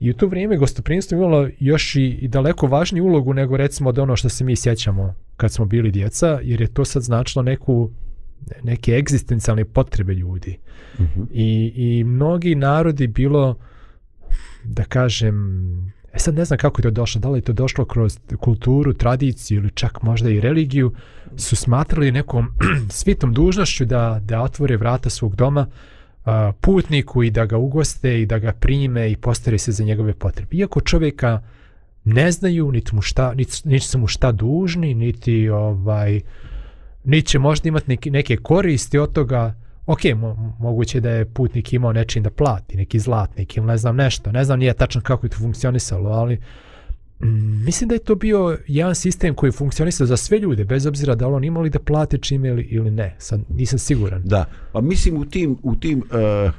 I u to vrijeme gostoprinstvo imalo još i, i daleko važniju ulogu nego recimo od ono što se mi sjećamo kad smo bili djeca, jer je to sad značilo neku neke egzistencijalne potrebe ljudi.
Uh -huh.
I, I mnogi narodi bilo, da kažem, e sad ne znam kako je to došlo, da li je to došlo kroz kulturu, tradiciju ili čak možda i religiju, su smatrali nekom svitom dužnošću da, da otvore vrata svog doma a, putniku i da ga ugoste i da ga prime i postare se za njegove potrebe. Iako čovjeka ne znaju, niti, mu šta, niti, niti su mu šta dužni, niti ovaj, niti će možda imati neke, neke koristi od toga, ok, mo, moguće da je putnik imao nečim da plati, neki zlatnik ili ne znam nešto, ne znam nije tačno kako je to funkcionisalo, ali mm, mislim da je to bio jedan sistem koji je funkcionisao za sve ljude, bez obzira da li on imali da plate čime ili, ili ne, sad nisam siguran.
Da, pa mislim u tim, u tim uh,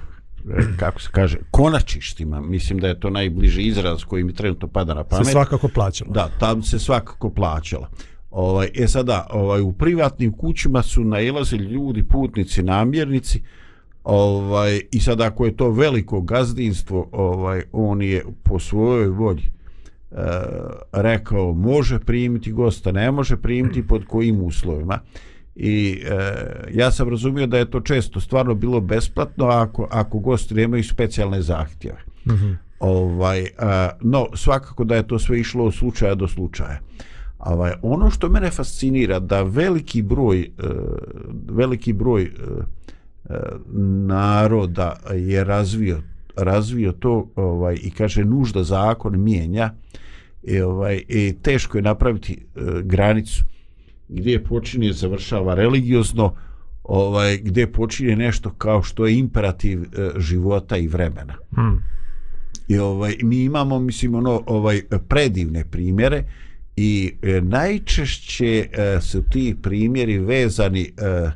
kako se kaže, konačištima, mislim da je to najbliži izraz koji mi trenutno pada na pamet.
Se svakako plaćalo.
Da, tam se svakako plaćalo. Ovaj, e sada, ovaj, u privatnim kućima su nailazili ljudi, putnici, namjernici, ovaj, i sada ako je to veliko gazdinstvo, ovaj, on je po svojoj volji e, rekao može primiti gosta, ne može primiti pod kojim uslovima. I e, ja sam razumio da je to često stvarno bilo besplatno ako, ako gosti nemaju specijalne zahtjeve.
Mm -hmm.
Ovaj, a, no, svakako da je to sve išlo od slučaja do slučaja. Ovaj, ono što mene fascinira da veliki broj e, veliki broj e, e, naroda je razvio razvio to ovaj i kaže nužda zakon mijenja i ovaj i teško je napraviti e, granicu gdje počinje završava religiozno ovaj gdje počinje nešto kao što je imperativ e, života i vremena.
Mm.
I ovaj mi imamo mislim ono ovaj predivne primjere i e, najčešće e, su ti primjeri vezani e,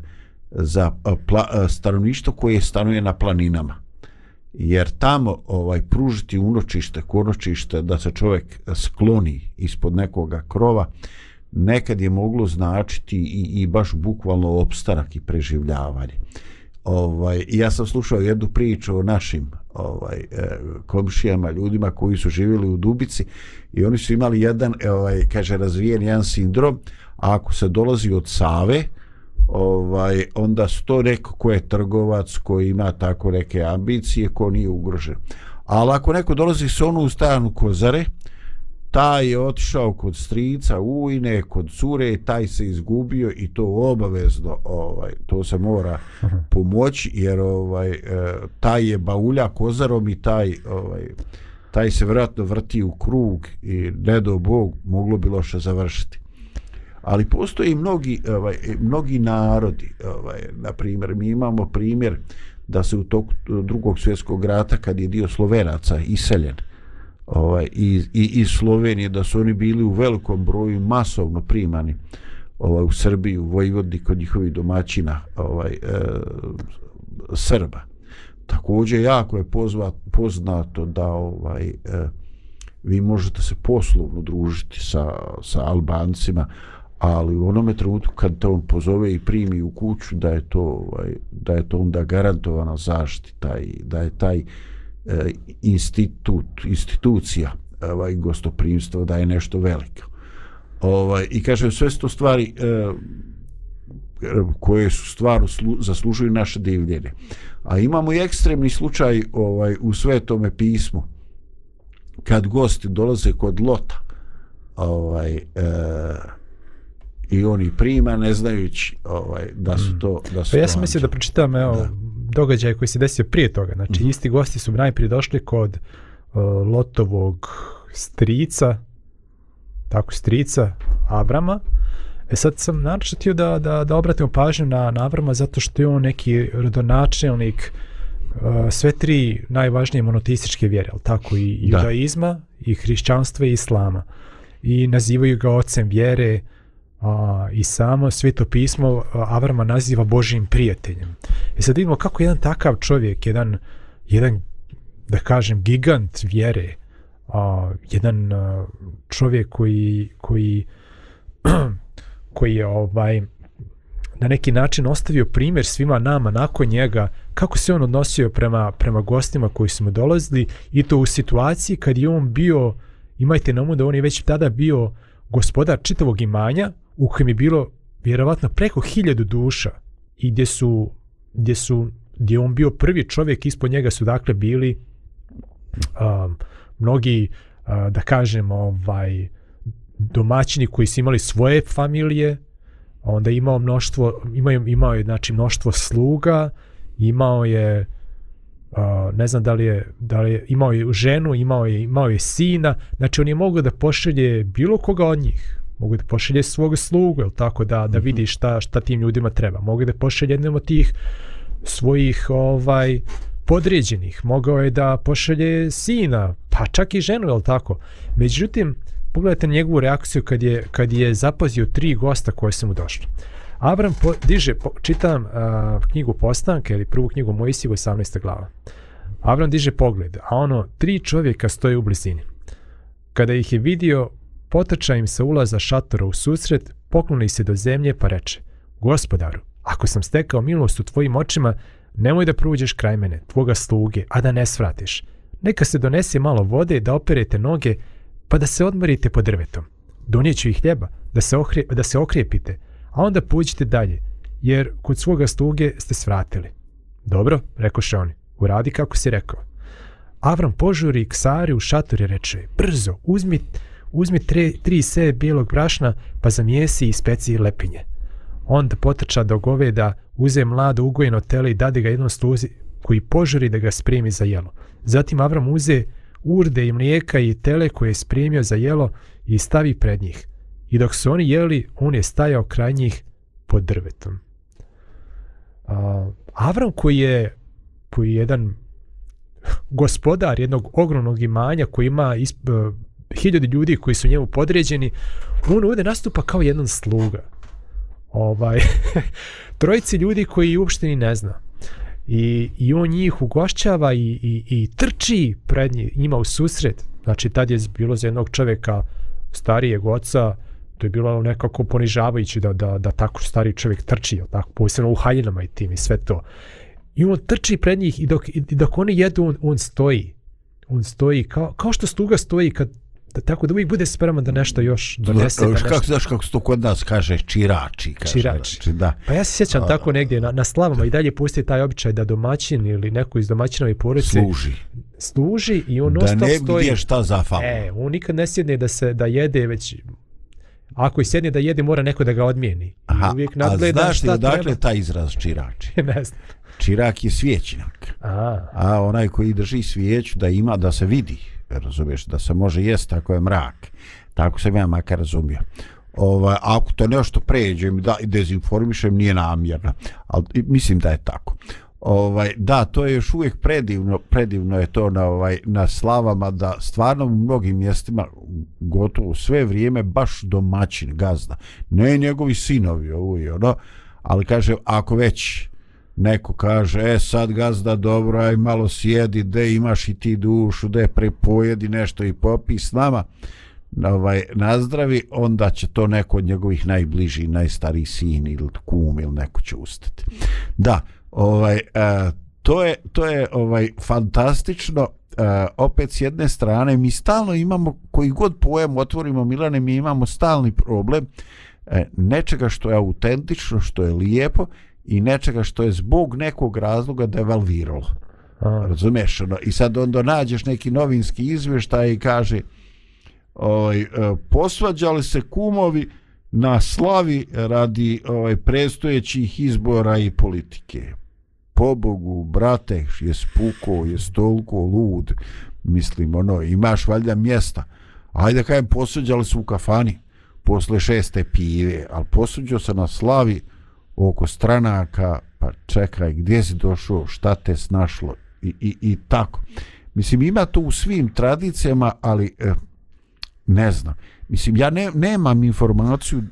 za e, pla, e, stanovništvo koje stanuje na planinama jer tamo ovaj pružiti unočište, konočište da se čovjek skloni ispod nekoga krova nekad je moglo značiti i, i baš bukvalno opstanak i preživljavanje. Ovaj, ja sam slušao jednu priču o našim ovaj e, komšijama, ljudima koji su živjeli u Dubici i oni su imali jedan e, ovaj kaže razvijen jedan sindrom, a ako se dolazi od Save, ovaj onda su to neko ko je trgovac, koji ima tako neke ambicije, ko nije ugrožen. Ali ako neko dolazi s onu u stanu Kozare, taj je otišao kod strica ujne, kod cure, taj se izgubio i to obavezno, ovaj, to se mora pomoći, jer ovaj, e, taj je baulja kozarom i taj, ovaj, taj se vjerojatno vrti u krug i ne do Bog moglo bi loše završiti. Ali postoji mnogi, ovaj, mnogi narodi, ovaj, na primjer, mi imamo primjer da se u toku drugog svjetskog rata, kad je dio Slovenaca iseljen, ovaj i, i i Slovenije da su oni bili u velikom broju masovno primani ovaj u Srbiji u Vojvodni, kod njihovih domaćina ovaj e, Srba. Također jako je pozva, poznato da ovaj e, vi možete se poslovno družiti sa, sa Albancima ali u onome trenutku kad te on pozove i primi u kuću da je to ovaj, da je to onda garantovana zaštita i da je taj e, institut, institucija ovaj, gostoprimstva da je nešto veliko. Ovaj, I kažem, sve su to stvari e, koje su stvarno slu, zaslužuju naše divljenje. A imamo i ekstremni slučaj ovaj, u svetome pismu kad gosti dolaze kod Lota ovaj, e, i oni prima ne znajući ovaj, da su to da su
Pa ja sam mislio da pročitam evo,
Da.
Događaj koji se desio prije toga. Znači, mm -hmm. isti gosti su najprije došli kod uh, Lotovog strica, tako strica, Avrama. E sad sam naročito htio da, da, da obratimo pažnju na, na Avrama zato što je on neki rodonačelnik uh, sve tri najvažnije monoteističke vjere, ali tako i
Da.
judaizma, i hrišćanstva i islama. I nazivaju ga ocem vjere, a, i samo sveto pismo Avrama naziva Božijim prijateljem. I sad vidimo kako jedan takav čovjek, jedan, jedan da kažem, gigant vjere, a, jedan a, čovjek koji, koji, koji je ovaj, na neki način ostavio primjer svima nama nakon njega kako se on odnosio prema, prema gostima koji su mu dolazili i to u situaciji kad je on bio, imajte na umu da on je već tada bio gospodar čitavog imanja u kojem je bilo vjerovatno preko hiljadu duša i gdje su, gdje su gdje on bio prvi čovjek ispod njega su dakle bili um, mnogi uh, da kažem ovaj domaćini koji su imali svoje familije onda imao mnoštvo imao, imao je znači mnoštvo sluga imao je uh, ne znam da li je da li je imao je ženu imao je imao je sina znači on je mogao da pošalje bilo koga od njih mogu da pošalje svog slugu jel tako da da vidi šta šta tim ljudima treba mogu da pošalje jednom od tih svojih ovaj podređenih, mogao je da pošalje sina, pa čak i ženu, je tako? Međutim, pogledajte njegovu reakciju kad je, kad je zapazio tri gosta koje su mu došli. Abram po, diže, po, čitam a, knjigu Postanke ili prvu knjigu Mojsije 18. glava. Abram diže pogled, a ono, tri čovjeka stoje u blizini. Kada ih je vidio, potrča im sa ulaza šatora u susret, pokloni se do zemlje pa reče, gospodaru, ako sam stekao milost u tvojim očima, nemoj da pruđeš kraj mene, tvoga sluge, a da ne svratiš. Neka se donese malo vode da operete noge, pa da se odmorite pod drvetom. Donijeću ih hljeba, da se, ohre, da se okrijepite, a onda puđite dalje, jer kod svoga sluge ste svratili. Dobro, rekoše oni, uradi kako si rekao. Avram požuri k Sari u šator i reče, brzo, uzmi, uzmi tre, tri seje bijelog brašna, pa zamijesi i speci lepinje. Onda potrča do goveda, uze mlado ugojeno tele i dade ga jednom sluzi koji požuri da ga spremi za jelo. Zatim Avram uze urde i mlijeka i tele koje je spremio za jelo i stavi pred njih. I dok su oni jeli, on je stajao kraj njih pod drvetom. A, Avram koji je, koji je jedan gospodar jednog ogromnog imanja koji ima isp, uh, hiljadi ljudi koji su njemu podređeni, on ovdje nastupa kao jedan sluga. Ovaj, trojici ljudi koji uopšte ni ne zna. I, i on njih ugošćava i, i, i trči pred njima u susret. Znači, tad je bilo za jednog čovjeka starijeg oca, to je bilo ono nekako ponižavajuće da, da, da tako stari čovjek trči, tako, posebno u haljinama i tim i sve to. I on trči pred njih i dok, i dok oni jedu, on, on stoji. On stoji, kao, kao što sluga stoji kad da, tako da uvijek bude spreman da nešto još donese. Da, da nešto...
Kako, znaš kako se to kod nas kaže, čirači. Kaže,
čirači.
Znači, da.
Pa ja se sjećam
A,
tako negdje na, na slavama i dalje pusti taj običaj da domaćin ili neko iz domaćinove porodice
Služi.
služi i on
Da ne
stoji.
gdje šta zafalo.
E, on nikad ne sjedne da se da jede već ako i sjedne da jede mora neko da ga odmijeni.
Aha,
uvijek
a znaš li odakle
treba.
taj izraz čirači?
ne znam.
Čirak je svijećnjak.
A,
A onaj koji drži svijeću da ima, da se vidi, razumiješ, da se može jest tako je mrak. Tako sam ja makar razumio. Ovaj, ako to nešto pređem da i dezinformišem, nije namjerno. Ali mislim da je tako. Ovaj, da, to je još uvijek predivno, predivno je to na, ovaj, na slavama da stvarno u mnogim mjestima gotovo sve vrijeme baš domaćin gazda. Ne njegovi sinovi ovo i ono, ali kaže ako već neko kaže, e sad gazda dobro, aj malo sjedi, de imaš i ti dušu, de prepojedi nešto i popi s nama, ovaj, nazdravi, onda će to neko od njegovih najbliži, najstariji sin ili kum ili neko će ustati. Da, ovaj, a, to je, to je ovaj fantastično, e, opet s jedne strane, mi stalno imamo, koji god pojem otvorimo, Milane, mi imamo stalni problem e, nečega što je autentično, što je lijepo i nečega što je zbog nekog razloga devalviralo.
a,
Razumeš? Ono, I sad onda nađeš neki novinski izvještaj i kaže ovaj, e, posvađali se kumovi na slavi radi ovaj, prestojećih izbora i politike. Pobogu, brate, je spuko, je stolko lud, mislim, ono, imaš valjda mjesta. Ajde kajem, posvađali su u kafani posle šeste pive, ali posuđao se na slavi oko stranaka, pa čekaj, gdje si došao, šta te snašlo i, i, i tako. Mislim, ima to u svim tradicijama, ali eh, ne znam. Mislim, ja ne, nemam informaciju eh,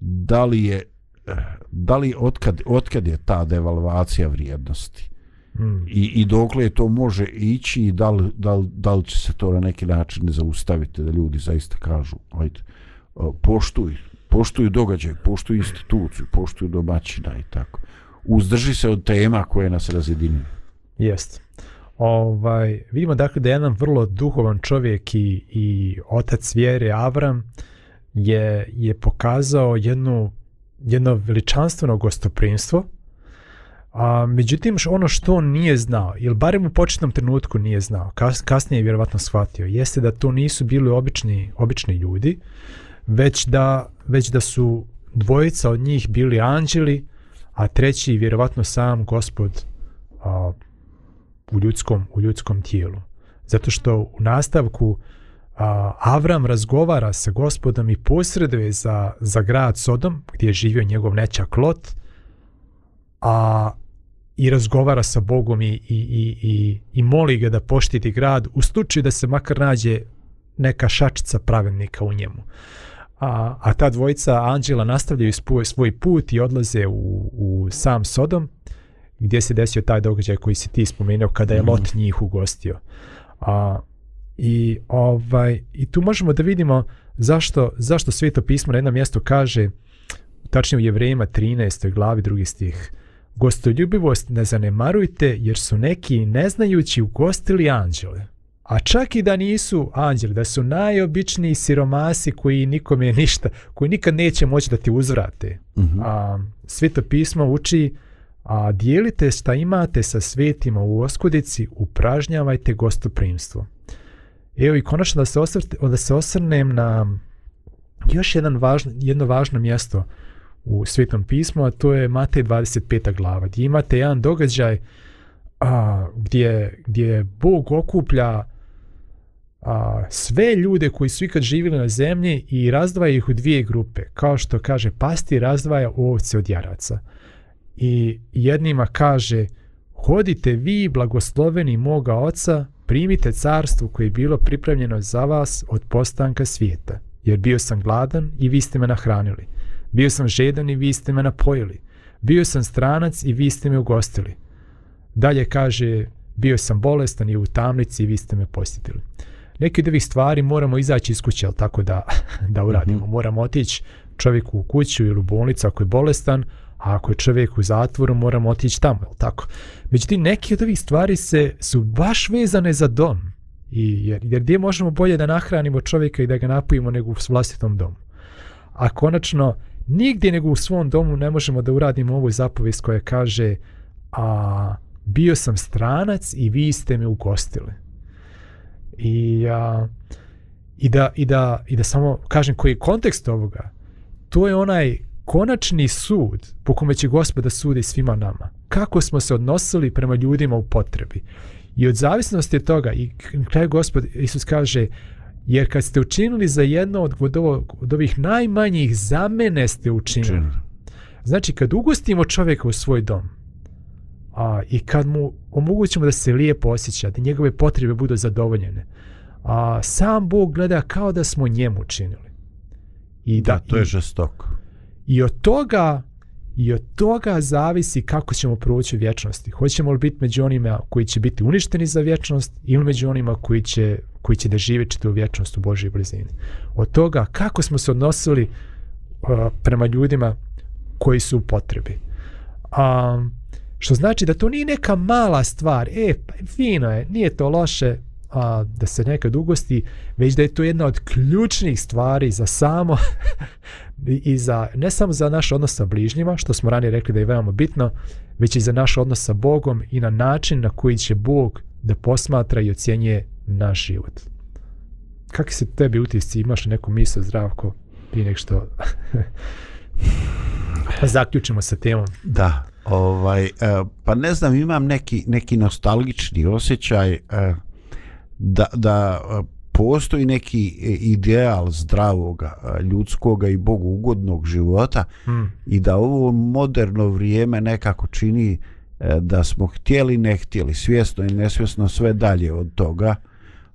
da li je eh, da li otkad, otkad je ta devalvacija vrijednosti
mm,
i, i dokle to može ići i da li, da, li, da li će se to na neki način zaustaviti da ljudi zaista kažu ajde, o, poštuj poštuju događaj, poštuju instituciju poštuju domaćina i tako uzdrži se od tema koje nas razjedinjuju
jest. Ovaj, vidimo dakle da je jedan vrlo duhovan čovjek i, i otac vjere Avram je, je pokazao jednu, jedno veličanstveno gostoprinstvo, A, međutim, ono što on nije znao, ili barem u početnom trenutku nije znao, kas, kasnije je vjerovatno shvatio, jeste da to nisu bili obični, obični ljudi, već da, već da su dvojica od njih bili anđeli, a treći vjerovatno sam gospod a, u ljudskom, u ljudskom tijelu. Zato što u nastavku a, Avram razgovara sa gospodom i posreduje za, za grad Sodom, gdje je živio njegov nečak Lot, a i razgovara sa Bogom i, i, i, i, i moli ga da poštiti grad u slučaju da se makar nađe neka šačica pravednika u njemu. A, a ta dvojica anđela nastavljaju svoj, svoj put i odlaze u, u sam Sodom gdje se desio taj događaj koji si ti spomenuo kada je Lot njih ugostio. A, i, ovaj, I tu možemo da vidimo zašto, zašto Sveto pismo na jednom mjestu kaže, tačnije u Jevrejima 13. glavi drugi stih, Gostoljubivost ne zanemarujte jer su neki neznajući ugostili anđele. A čak i da nisu anđeli, da su najobičniji siromasi koji nikome ništa, koji nikad neće moći da ti uzvrate.
Mhm.
A, Sveto pismo uči a dijelite šta imate sa svetima u oskudici, upražnjavajte gostoprimstvo. Evo i konačno da se, osvrte, da se osrnem na još jedan važno, jedno važno mjesto u Svetom pismu, a to je Matej 25. glava, gdje imate jedan događaj a, gdje, gdje Bog okuplja a, sve ljude koji su ikad živjeli na zemlji i razdvaja ih u dvije grupe. Kao što kaže pasti razdvaja ovce od jaraca. I jednima kaže hodite vi blagosloveni moga oca primite carstvo koje je bilo pripremljeno za vas od postanka svijeta. Jer bio sam gladan i vi ste me nahranili. Bio sam žedan i vi ste me napojili. Bio sam stranac i vi ste me ugostili. Dalje kaže, bio sam bolestan i u tamnici i vi ste me posjetili. Neki od ovih stvari moramo izaći iz kuće, jel tako da, da uradimo. Mm -hmm. Moramo otići čovjeku u kuću ili u bolnicu ako je bolestan, a ako je čovjek u zatvoru moramo otići tamo, jel tako? Međutim, neki od ovih stvari se su baš vezane za dom. I jer, jer gdje možemo bolje da nahranimo čovjeka i da ga napojimo nego u vlastitom domu. A konačno, nigdje nego u svom domu ne možemo da uradimo ovu zapovest koja kaže a bio sam stranac i vi ste me ugostili. I, a, i, da, i, da, I da samo kažem koji je kontekst ovoga, to je onaj konačni sud po kome će gospoda sudi svima nama. Kako smo se odnosili prema ljudima u potrebi. I od zavisnosti od toga, i na kraju gospod Isus kaže, jer kad ste učinili za jedno od, od, ovog, od ovih najmanjih, za mene ste učinili.
Učinili.
Znači, kad ugostimo čovjeka u svoj dom, a, i kad mu omogućimo da se lijepo osjeća, da njegove potrebe budu zadovoljene, a, sam Bog gleda kao da smo njemu učinili.
I da, da to je žestoko.
I od toga i od toga zavisi kako ćemo proći u vječnosti. Hoćemo li biti među onima koji će biti uništeni za vječnost ili među onima koji će, koji će da žive čitavu vječnost u Božoj blizini. Od toga kako smo se odnosili uh, prema ljudima koji su u potrebi. A, što znači da to nije neka mala stvar. E, pa fino je, nije to loše a, da se nekad ugosti, već da je to jedna od ključnih stvari za samo i za, ne samo za naš odnos sa bližnjima, što smo ranije rekli da je veoma bitno, već i za naš odnos sa Bogom i na način na koji će Bog da posmatra i ocjenjuje naš život. Kakvi se tebi utisci? Imaš neku misl, zdravko, prije nek što pa zaključimo sa temom?
Da, ovaj, pa ne znam, imam neki, neki nostalgični osjećaj da, da postoji neki ideal zdravoga, ljudskoga i bogu ugodnog života hmm. i da ovo moderno vrijeme nekako čini da smo htjeli, ne htjeli, svjesno i nesvjesno sve dalje od toga.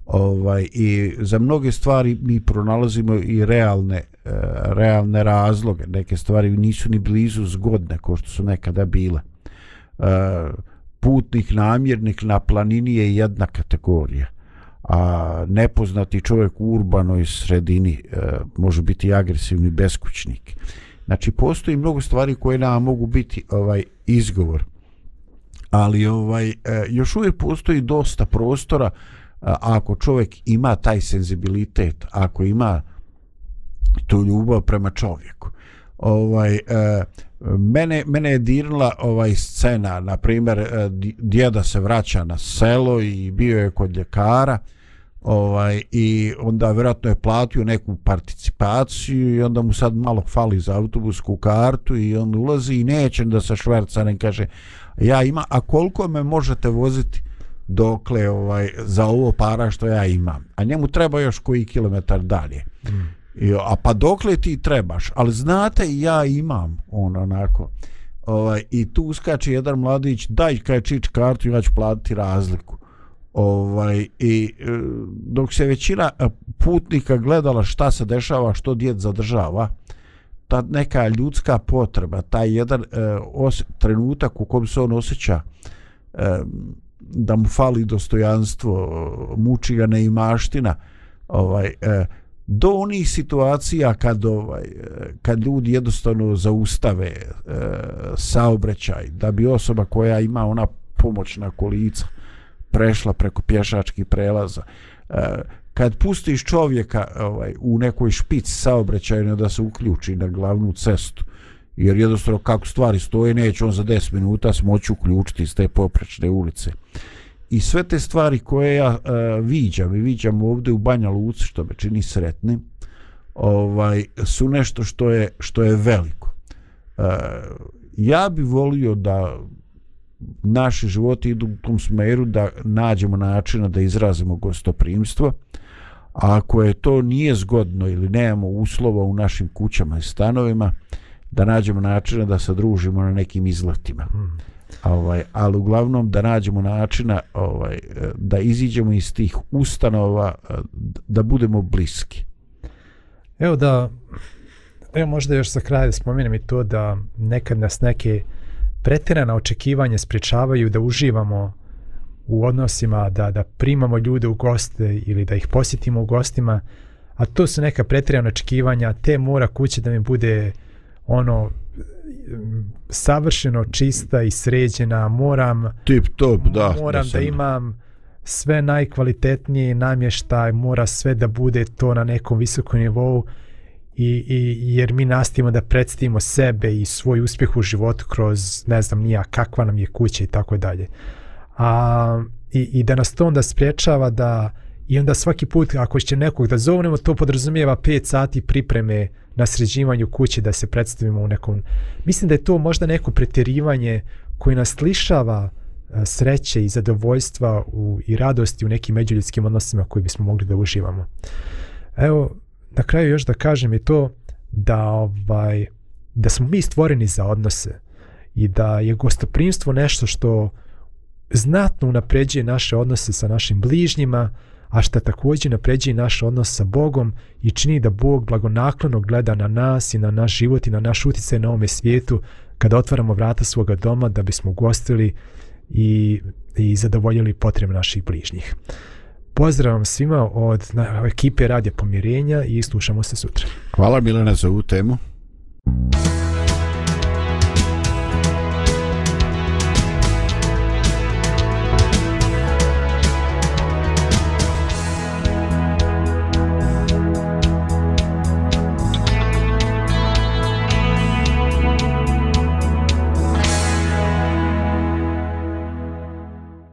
Ovaj, I za mnoge stvari mi pronalazimo i realne, E, realne razloge. Neke stvari nisu ni blizu zgodne kao što su nekada bile. E, Putnik namjernik na planini je jedna kategorija a nepoznati čovjek u urbanoj sredini e, može biti agresivni beskućnik. Znači postoji mnogo stvari koje nam mogu biti ovaj izgovor. Ali ovaj e, još uvijek postoji dosta prostora a, ako čovjek ima taj senzibilitet, ako ima tu ljubav prema čovjeku. Ovaj e, mene mene je dirnula ovaj scena na primjer e, djeda se vraća na selo i bio je kod ljekara ovaj i onda vjerojatno je platio neku participaciju i onda mu sad malo fali za autobusku kartu i on ulazi i neće da se šverca ne kaže ja ima a koliko me možete voziti dokle ovaj za ovo para što ja imam a njemu treba još koji kilometar dalje mm. I, a pa dokle ti trebaš ali znate ja imam on onako ovaj, i tu uskače jedan mladić, daj kaj čič kartu, ja ću platiti razliku. Ovaj, I e, dok se većina e, putnika gledala šta se dešava, što djed zadržava, ta neka ljudska potreba, taj jedan e, os, trenutak u kom se on osjeća e, da mu fali dostojanstvo, muči ga neimaština, ovaj, e, do onih situacija kad ovaj eh, kad ljudi jednostavno zaustave e, saobraćaj da bi osoba koja ima ona pomoćna kolica prešla preko pješačkih prelaza. E, kad pustiš čovjeka ovaj u nekoj špici saobraćajno da se uključi na glavnu cestu jer jednostavno kako stvari stoje neće on za 10 minuta smoći uključiti iz te poprečne ulice i sve te stvari koje ja uh, viđam i viđam ovdje u Banja Luci što me čini sretnim ovaj su nešto što je što je veliko. Uh, ja bi volio da naši životi idu u tom smeru da nađemo načina da izrazimo gostoprimstvo. A ako je to nije zgodno ili nemamo uslova u našim kućama i stanovima da nađemo načina da se družimo na nekim izletima. Hmm ovaj, ali uglavnom da nađemo načina ovaj, da iziđemo iz tih ustanova eh, da budemo bliski.
Evo da evo možda još za kraj da spomenem i to da nekad nas neke pretjerana očekivanja sprečavaju da uživamo u odnosima, da, da primamo ljude u goste ili da ih posjetimo u gostima, a to su neka pretjerana očekivanja, te mora kuće da mi bude ono savršeno čista i sređena, moram
tip top, da.
Moram da, da imam sve najkvalitetnije namještaj, mora sve da bude to na nekom visokom nivou i, i jer mi nastavimo da predstavimo sebe i svoj uspjeh u životu kroz ne znam nija kakva nam je kuća i tako dalje. A i, i da nas to onda spriječava da i onda svaki put ako će nekog da zovnemo to podrazumijeva 5 sati pripreme na sređivanju kuće da se predstavimo u nekom mislim da je to možda neko pretjerivanje koji nas lišava e, sreće i zadovoljstva u, i radosti u nekim međuljudskim odnosima koji bismo mogli da uživamo. Evo, na kraju još da kažem je to da ovaj da smo mi stvoreni za odnose i da je gostoprimstvo nešto što znatno unapređuje naše odnose sa našim bližnjima, a što također napređuje naš odnos sa Bogom i čini da Bog blagonaklono gleda na nas i na naš život i na naš utjecaj na ovome svijetu kada otvaramo vrata svoga doma da bismo gostili i, i zadovoljili potrebe naših bližnjih. Pozdravam svima od na, ekipe Radija Pomirenja i slušamo se sutra.
Hvala Milena za ovu temu.